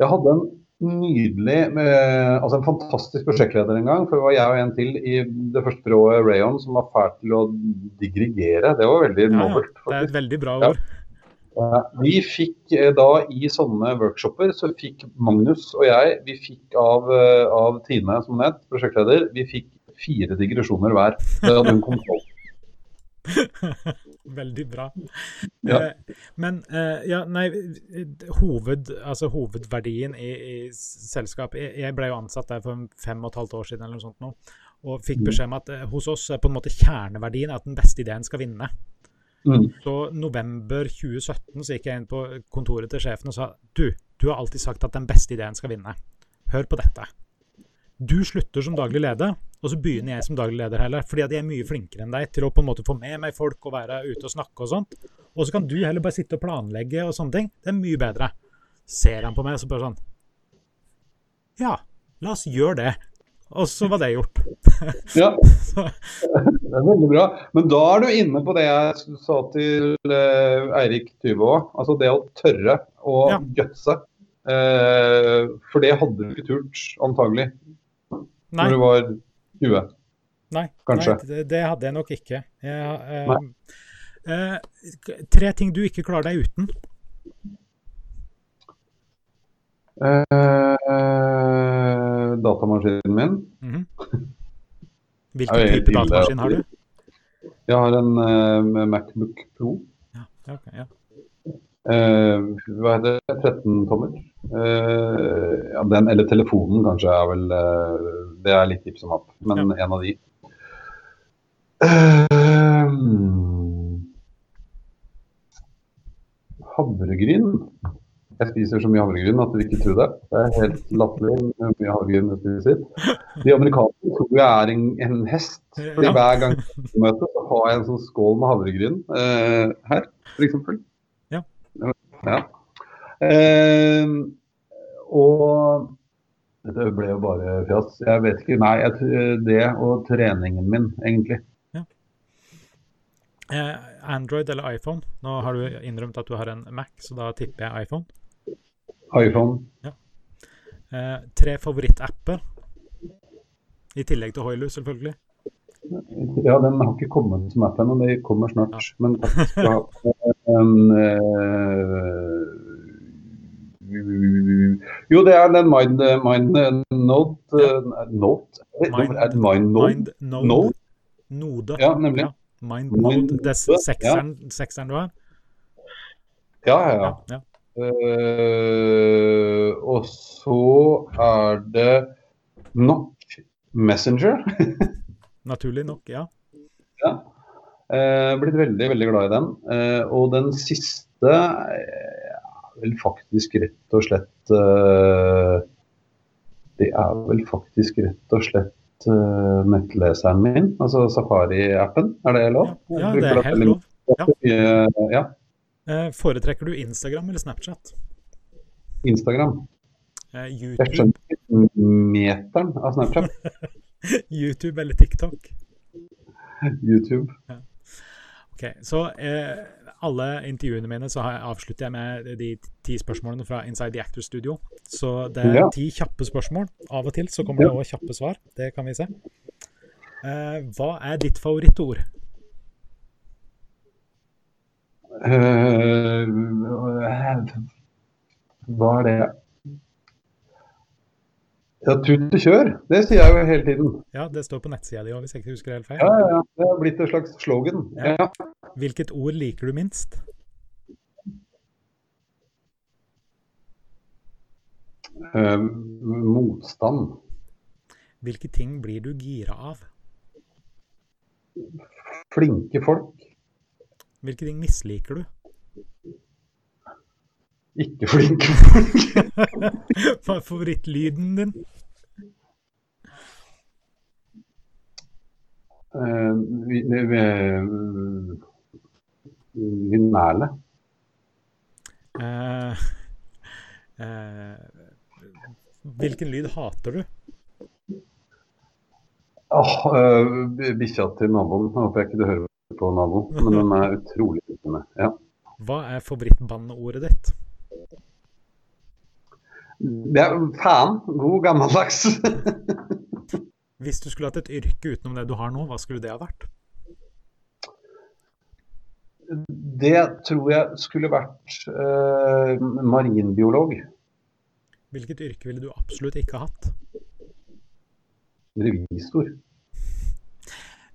Jeg hadde en nydelig, eh, altså en fantastisk prosjektleder en gang. For det var jeg og en til i det første byrået Rayon som var fælt til å digregere. Det var veldig Ja, nobelt. Det er et veldig bra ord. Ja. Vi fikk eh, da i sånne workshoper, så fikk Magnus og jeg, vi fikk av, eh, av Tine som nett, prosjektleder, vi fikk fire digresjoner hver. Det hadde hun kontroll. Veldig bra. Ja. Eh, men eh, ja, nei, hoved, altså hovedverdien i, i selskapet jeg, jeg ble jo ansatt der for fem og et halvt år siden eller noe sånt nå, og fikk Mm. beskjed om at eh, hos oss er på en måte kjerneverdien at den beste ideen skal vinne. Mm. Så november 2017 så gikk jeg inn på kontoret til sjefen og sa du, du har alltid sagt at den beste ideen skal vinne. Hør på dette. Du slutter som daglig leder, og så begynner jeg som daglig leder heller. Fordi at jeg er mye flinkere enn deg til å på en måte få med meg folk og være ute og snakke og sånt. Og så kan du heller bare sitte og planlegge og sånne ting. Det er mye bedre. Ser han på meg så bare sånn Ja, la oss gjøre det. Og så var det gjort. Ja, det er veldig bra. Men da er du inne på det jeg sa til eh, Eirik Tyve òg. Altså det å tørre å Ja. gutse. Eh, for det hadde du ikke turt, antagelig, nei. når du var 20. Nei, nei det, det hadde jeg nok ikke. Jeg, eh, Nei. eh, tre ting du ikke klarer deg uten. Eh, datamaskinen min. Mm -hmm. Hvilken type datamaskin har du? Jeg har en Macbook Pro. Ja, okay, ja. Eh, hva heter det? 13 tommer. Uh, ja, den eller telefonen kanskje er vel uh, Det er litt tips om app, men en av de. Eh, havregryn. Jeg spiser så mye havregryn at du ikke tror det. Det er helt latterlig hvor mye havregryn jeg spiser. De amerikanerne tror jeg er en, en hest. Fordi Ja. hver gang jeg møter, så har jeg en sånn skål med havregryn her, f.eks. Ja. ja. Eh, og dette ble jo bare fjas. Jeg vet ikke. Nei, jeg, det og treningen min, egentlig. Eh, Android eller iPhone? Nå har du innrømt at du har en Mac, så da tipper jeg iPhone. iPhone. Eh, tre favorittapper? I tillegg til Hoilu, selvfølgelig. Ja, den har ikke kommet som app ennå, det kommer snart. Men takk skal ha. Eh, jo, det er den Mind, mind eh, Note uh, Note? Mind- er det Mind Note? Mind Node. Node? Node. Ja, nemlig. Ja, Mind Node. Det er Node, sekseren, sekseren du har? Ja, ja, ja. Eh, og så er det nok Messenger. Naturlig nok, ja. Ja. Eh, blitt veldig, veldig glad i den. Eh, og den siste eh, er vel faktisk rett og slett eh, Det er vel faktisk rett og slett eh, nettleseren min, altså Safari-appen. Er det lov? Ja, ja det er helt lov. Ja. Ja. ja. Eh, foretrekker du Instagram eller Snapchat? Instagram. Eh, Jeg YouTube, skjønner ikke meteren av Snapchat. YouTube eller TikTok? YouTube. Ok, Så eh, alle intervjuene mine så jeg avslutter jeg med de ti spørsmålene fra Inside the Actor Studio. Så det er Ja. ti kjappe spørsmål. Av og til så kommer det òg kjappe svar. Det kan vi se. Eh, hva er ditt favorittord? Uh, hva er det Ja, tut og kjør. Det sier jeg jo hele tiden. Ja, det står på nettsida di òg, hvis jeg ikke husker det helt feil. Ja, ja. Det har blitt et slags slogan. Ja. Ja. Hvilket ord liker du minst? Eh, motstand. Hvilke ting blir du gira av? Flinke folk. Hvilke ting misliker du? Ikke flinke folk. Hva er favorittlyden din? Uh, vi. Uh, uh, hvilken lyd hater du? Oh, uh, Bikkja til naboen. Håper jeg ikke du hører på naboen, men den er utrolig fint. Ja. Hva er favorittbanneordet ditt? Det er faen. God gammeldags. Hvis du skulle hatt et yrke utenom det du har nå, hva skulle det ha vært? Det tror jeg skulle vært eh, marinbiolog. Hvilket yrke ville du absolutt ikke ha hatt? Revisor.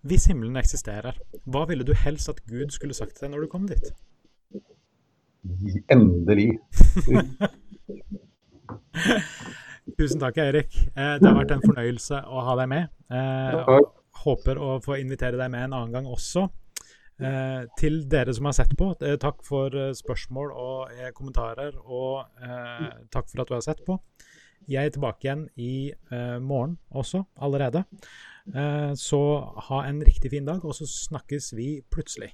Hvis himmelen eksisterer, hva ville du helst at Gud skulle sagt til deg når du kom dit? Endelig. Tusen takk, Eirik. Eh, det har vært en fornøyelse å ha deg med. Jeg håper å få invitere deg med en annen gang også. Eh, til dere som har sett på, eh, takk for eh, spørsmål og eh, kommentarer, og eh, takk for at du har sett på. Jeg er tilbake igjen i eh, morgen også, allerede. Eh, så ha en riktig fin dag, og så snakkes vi plutselig.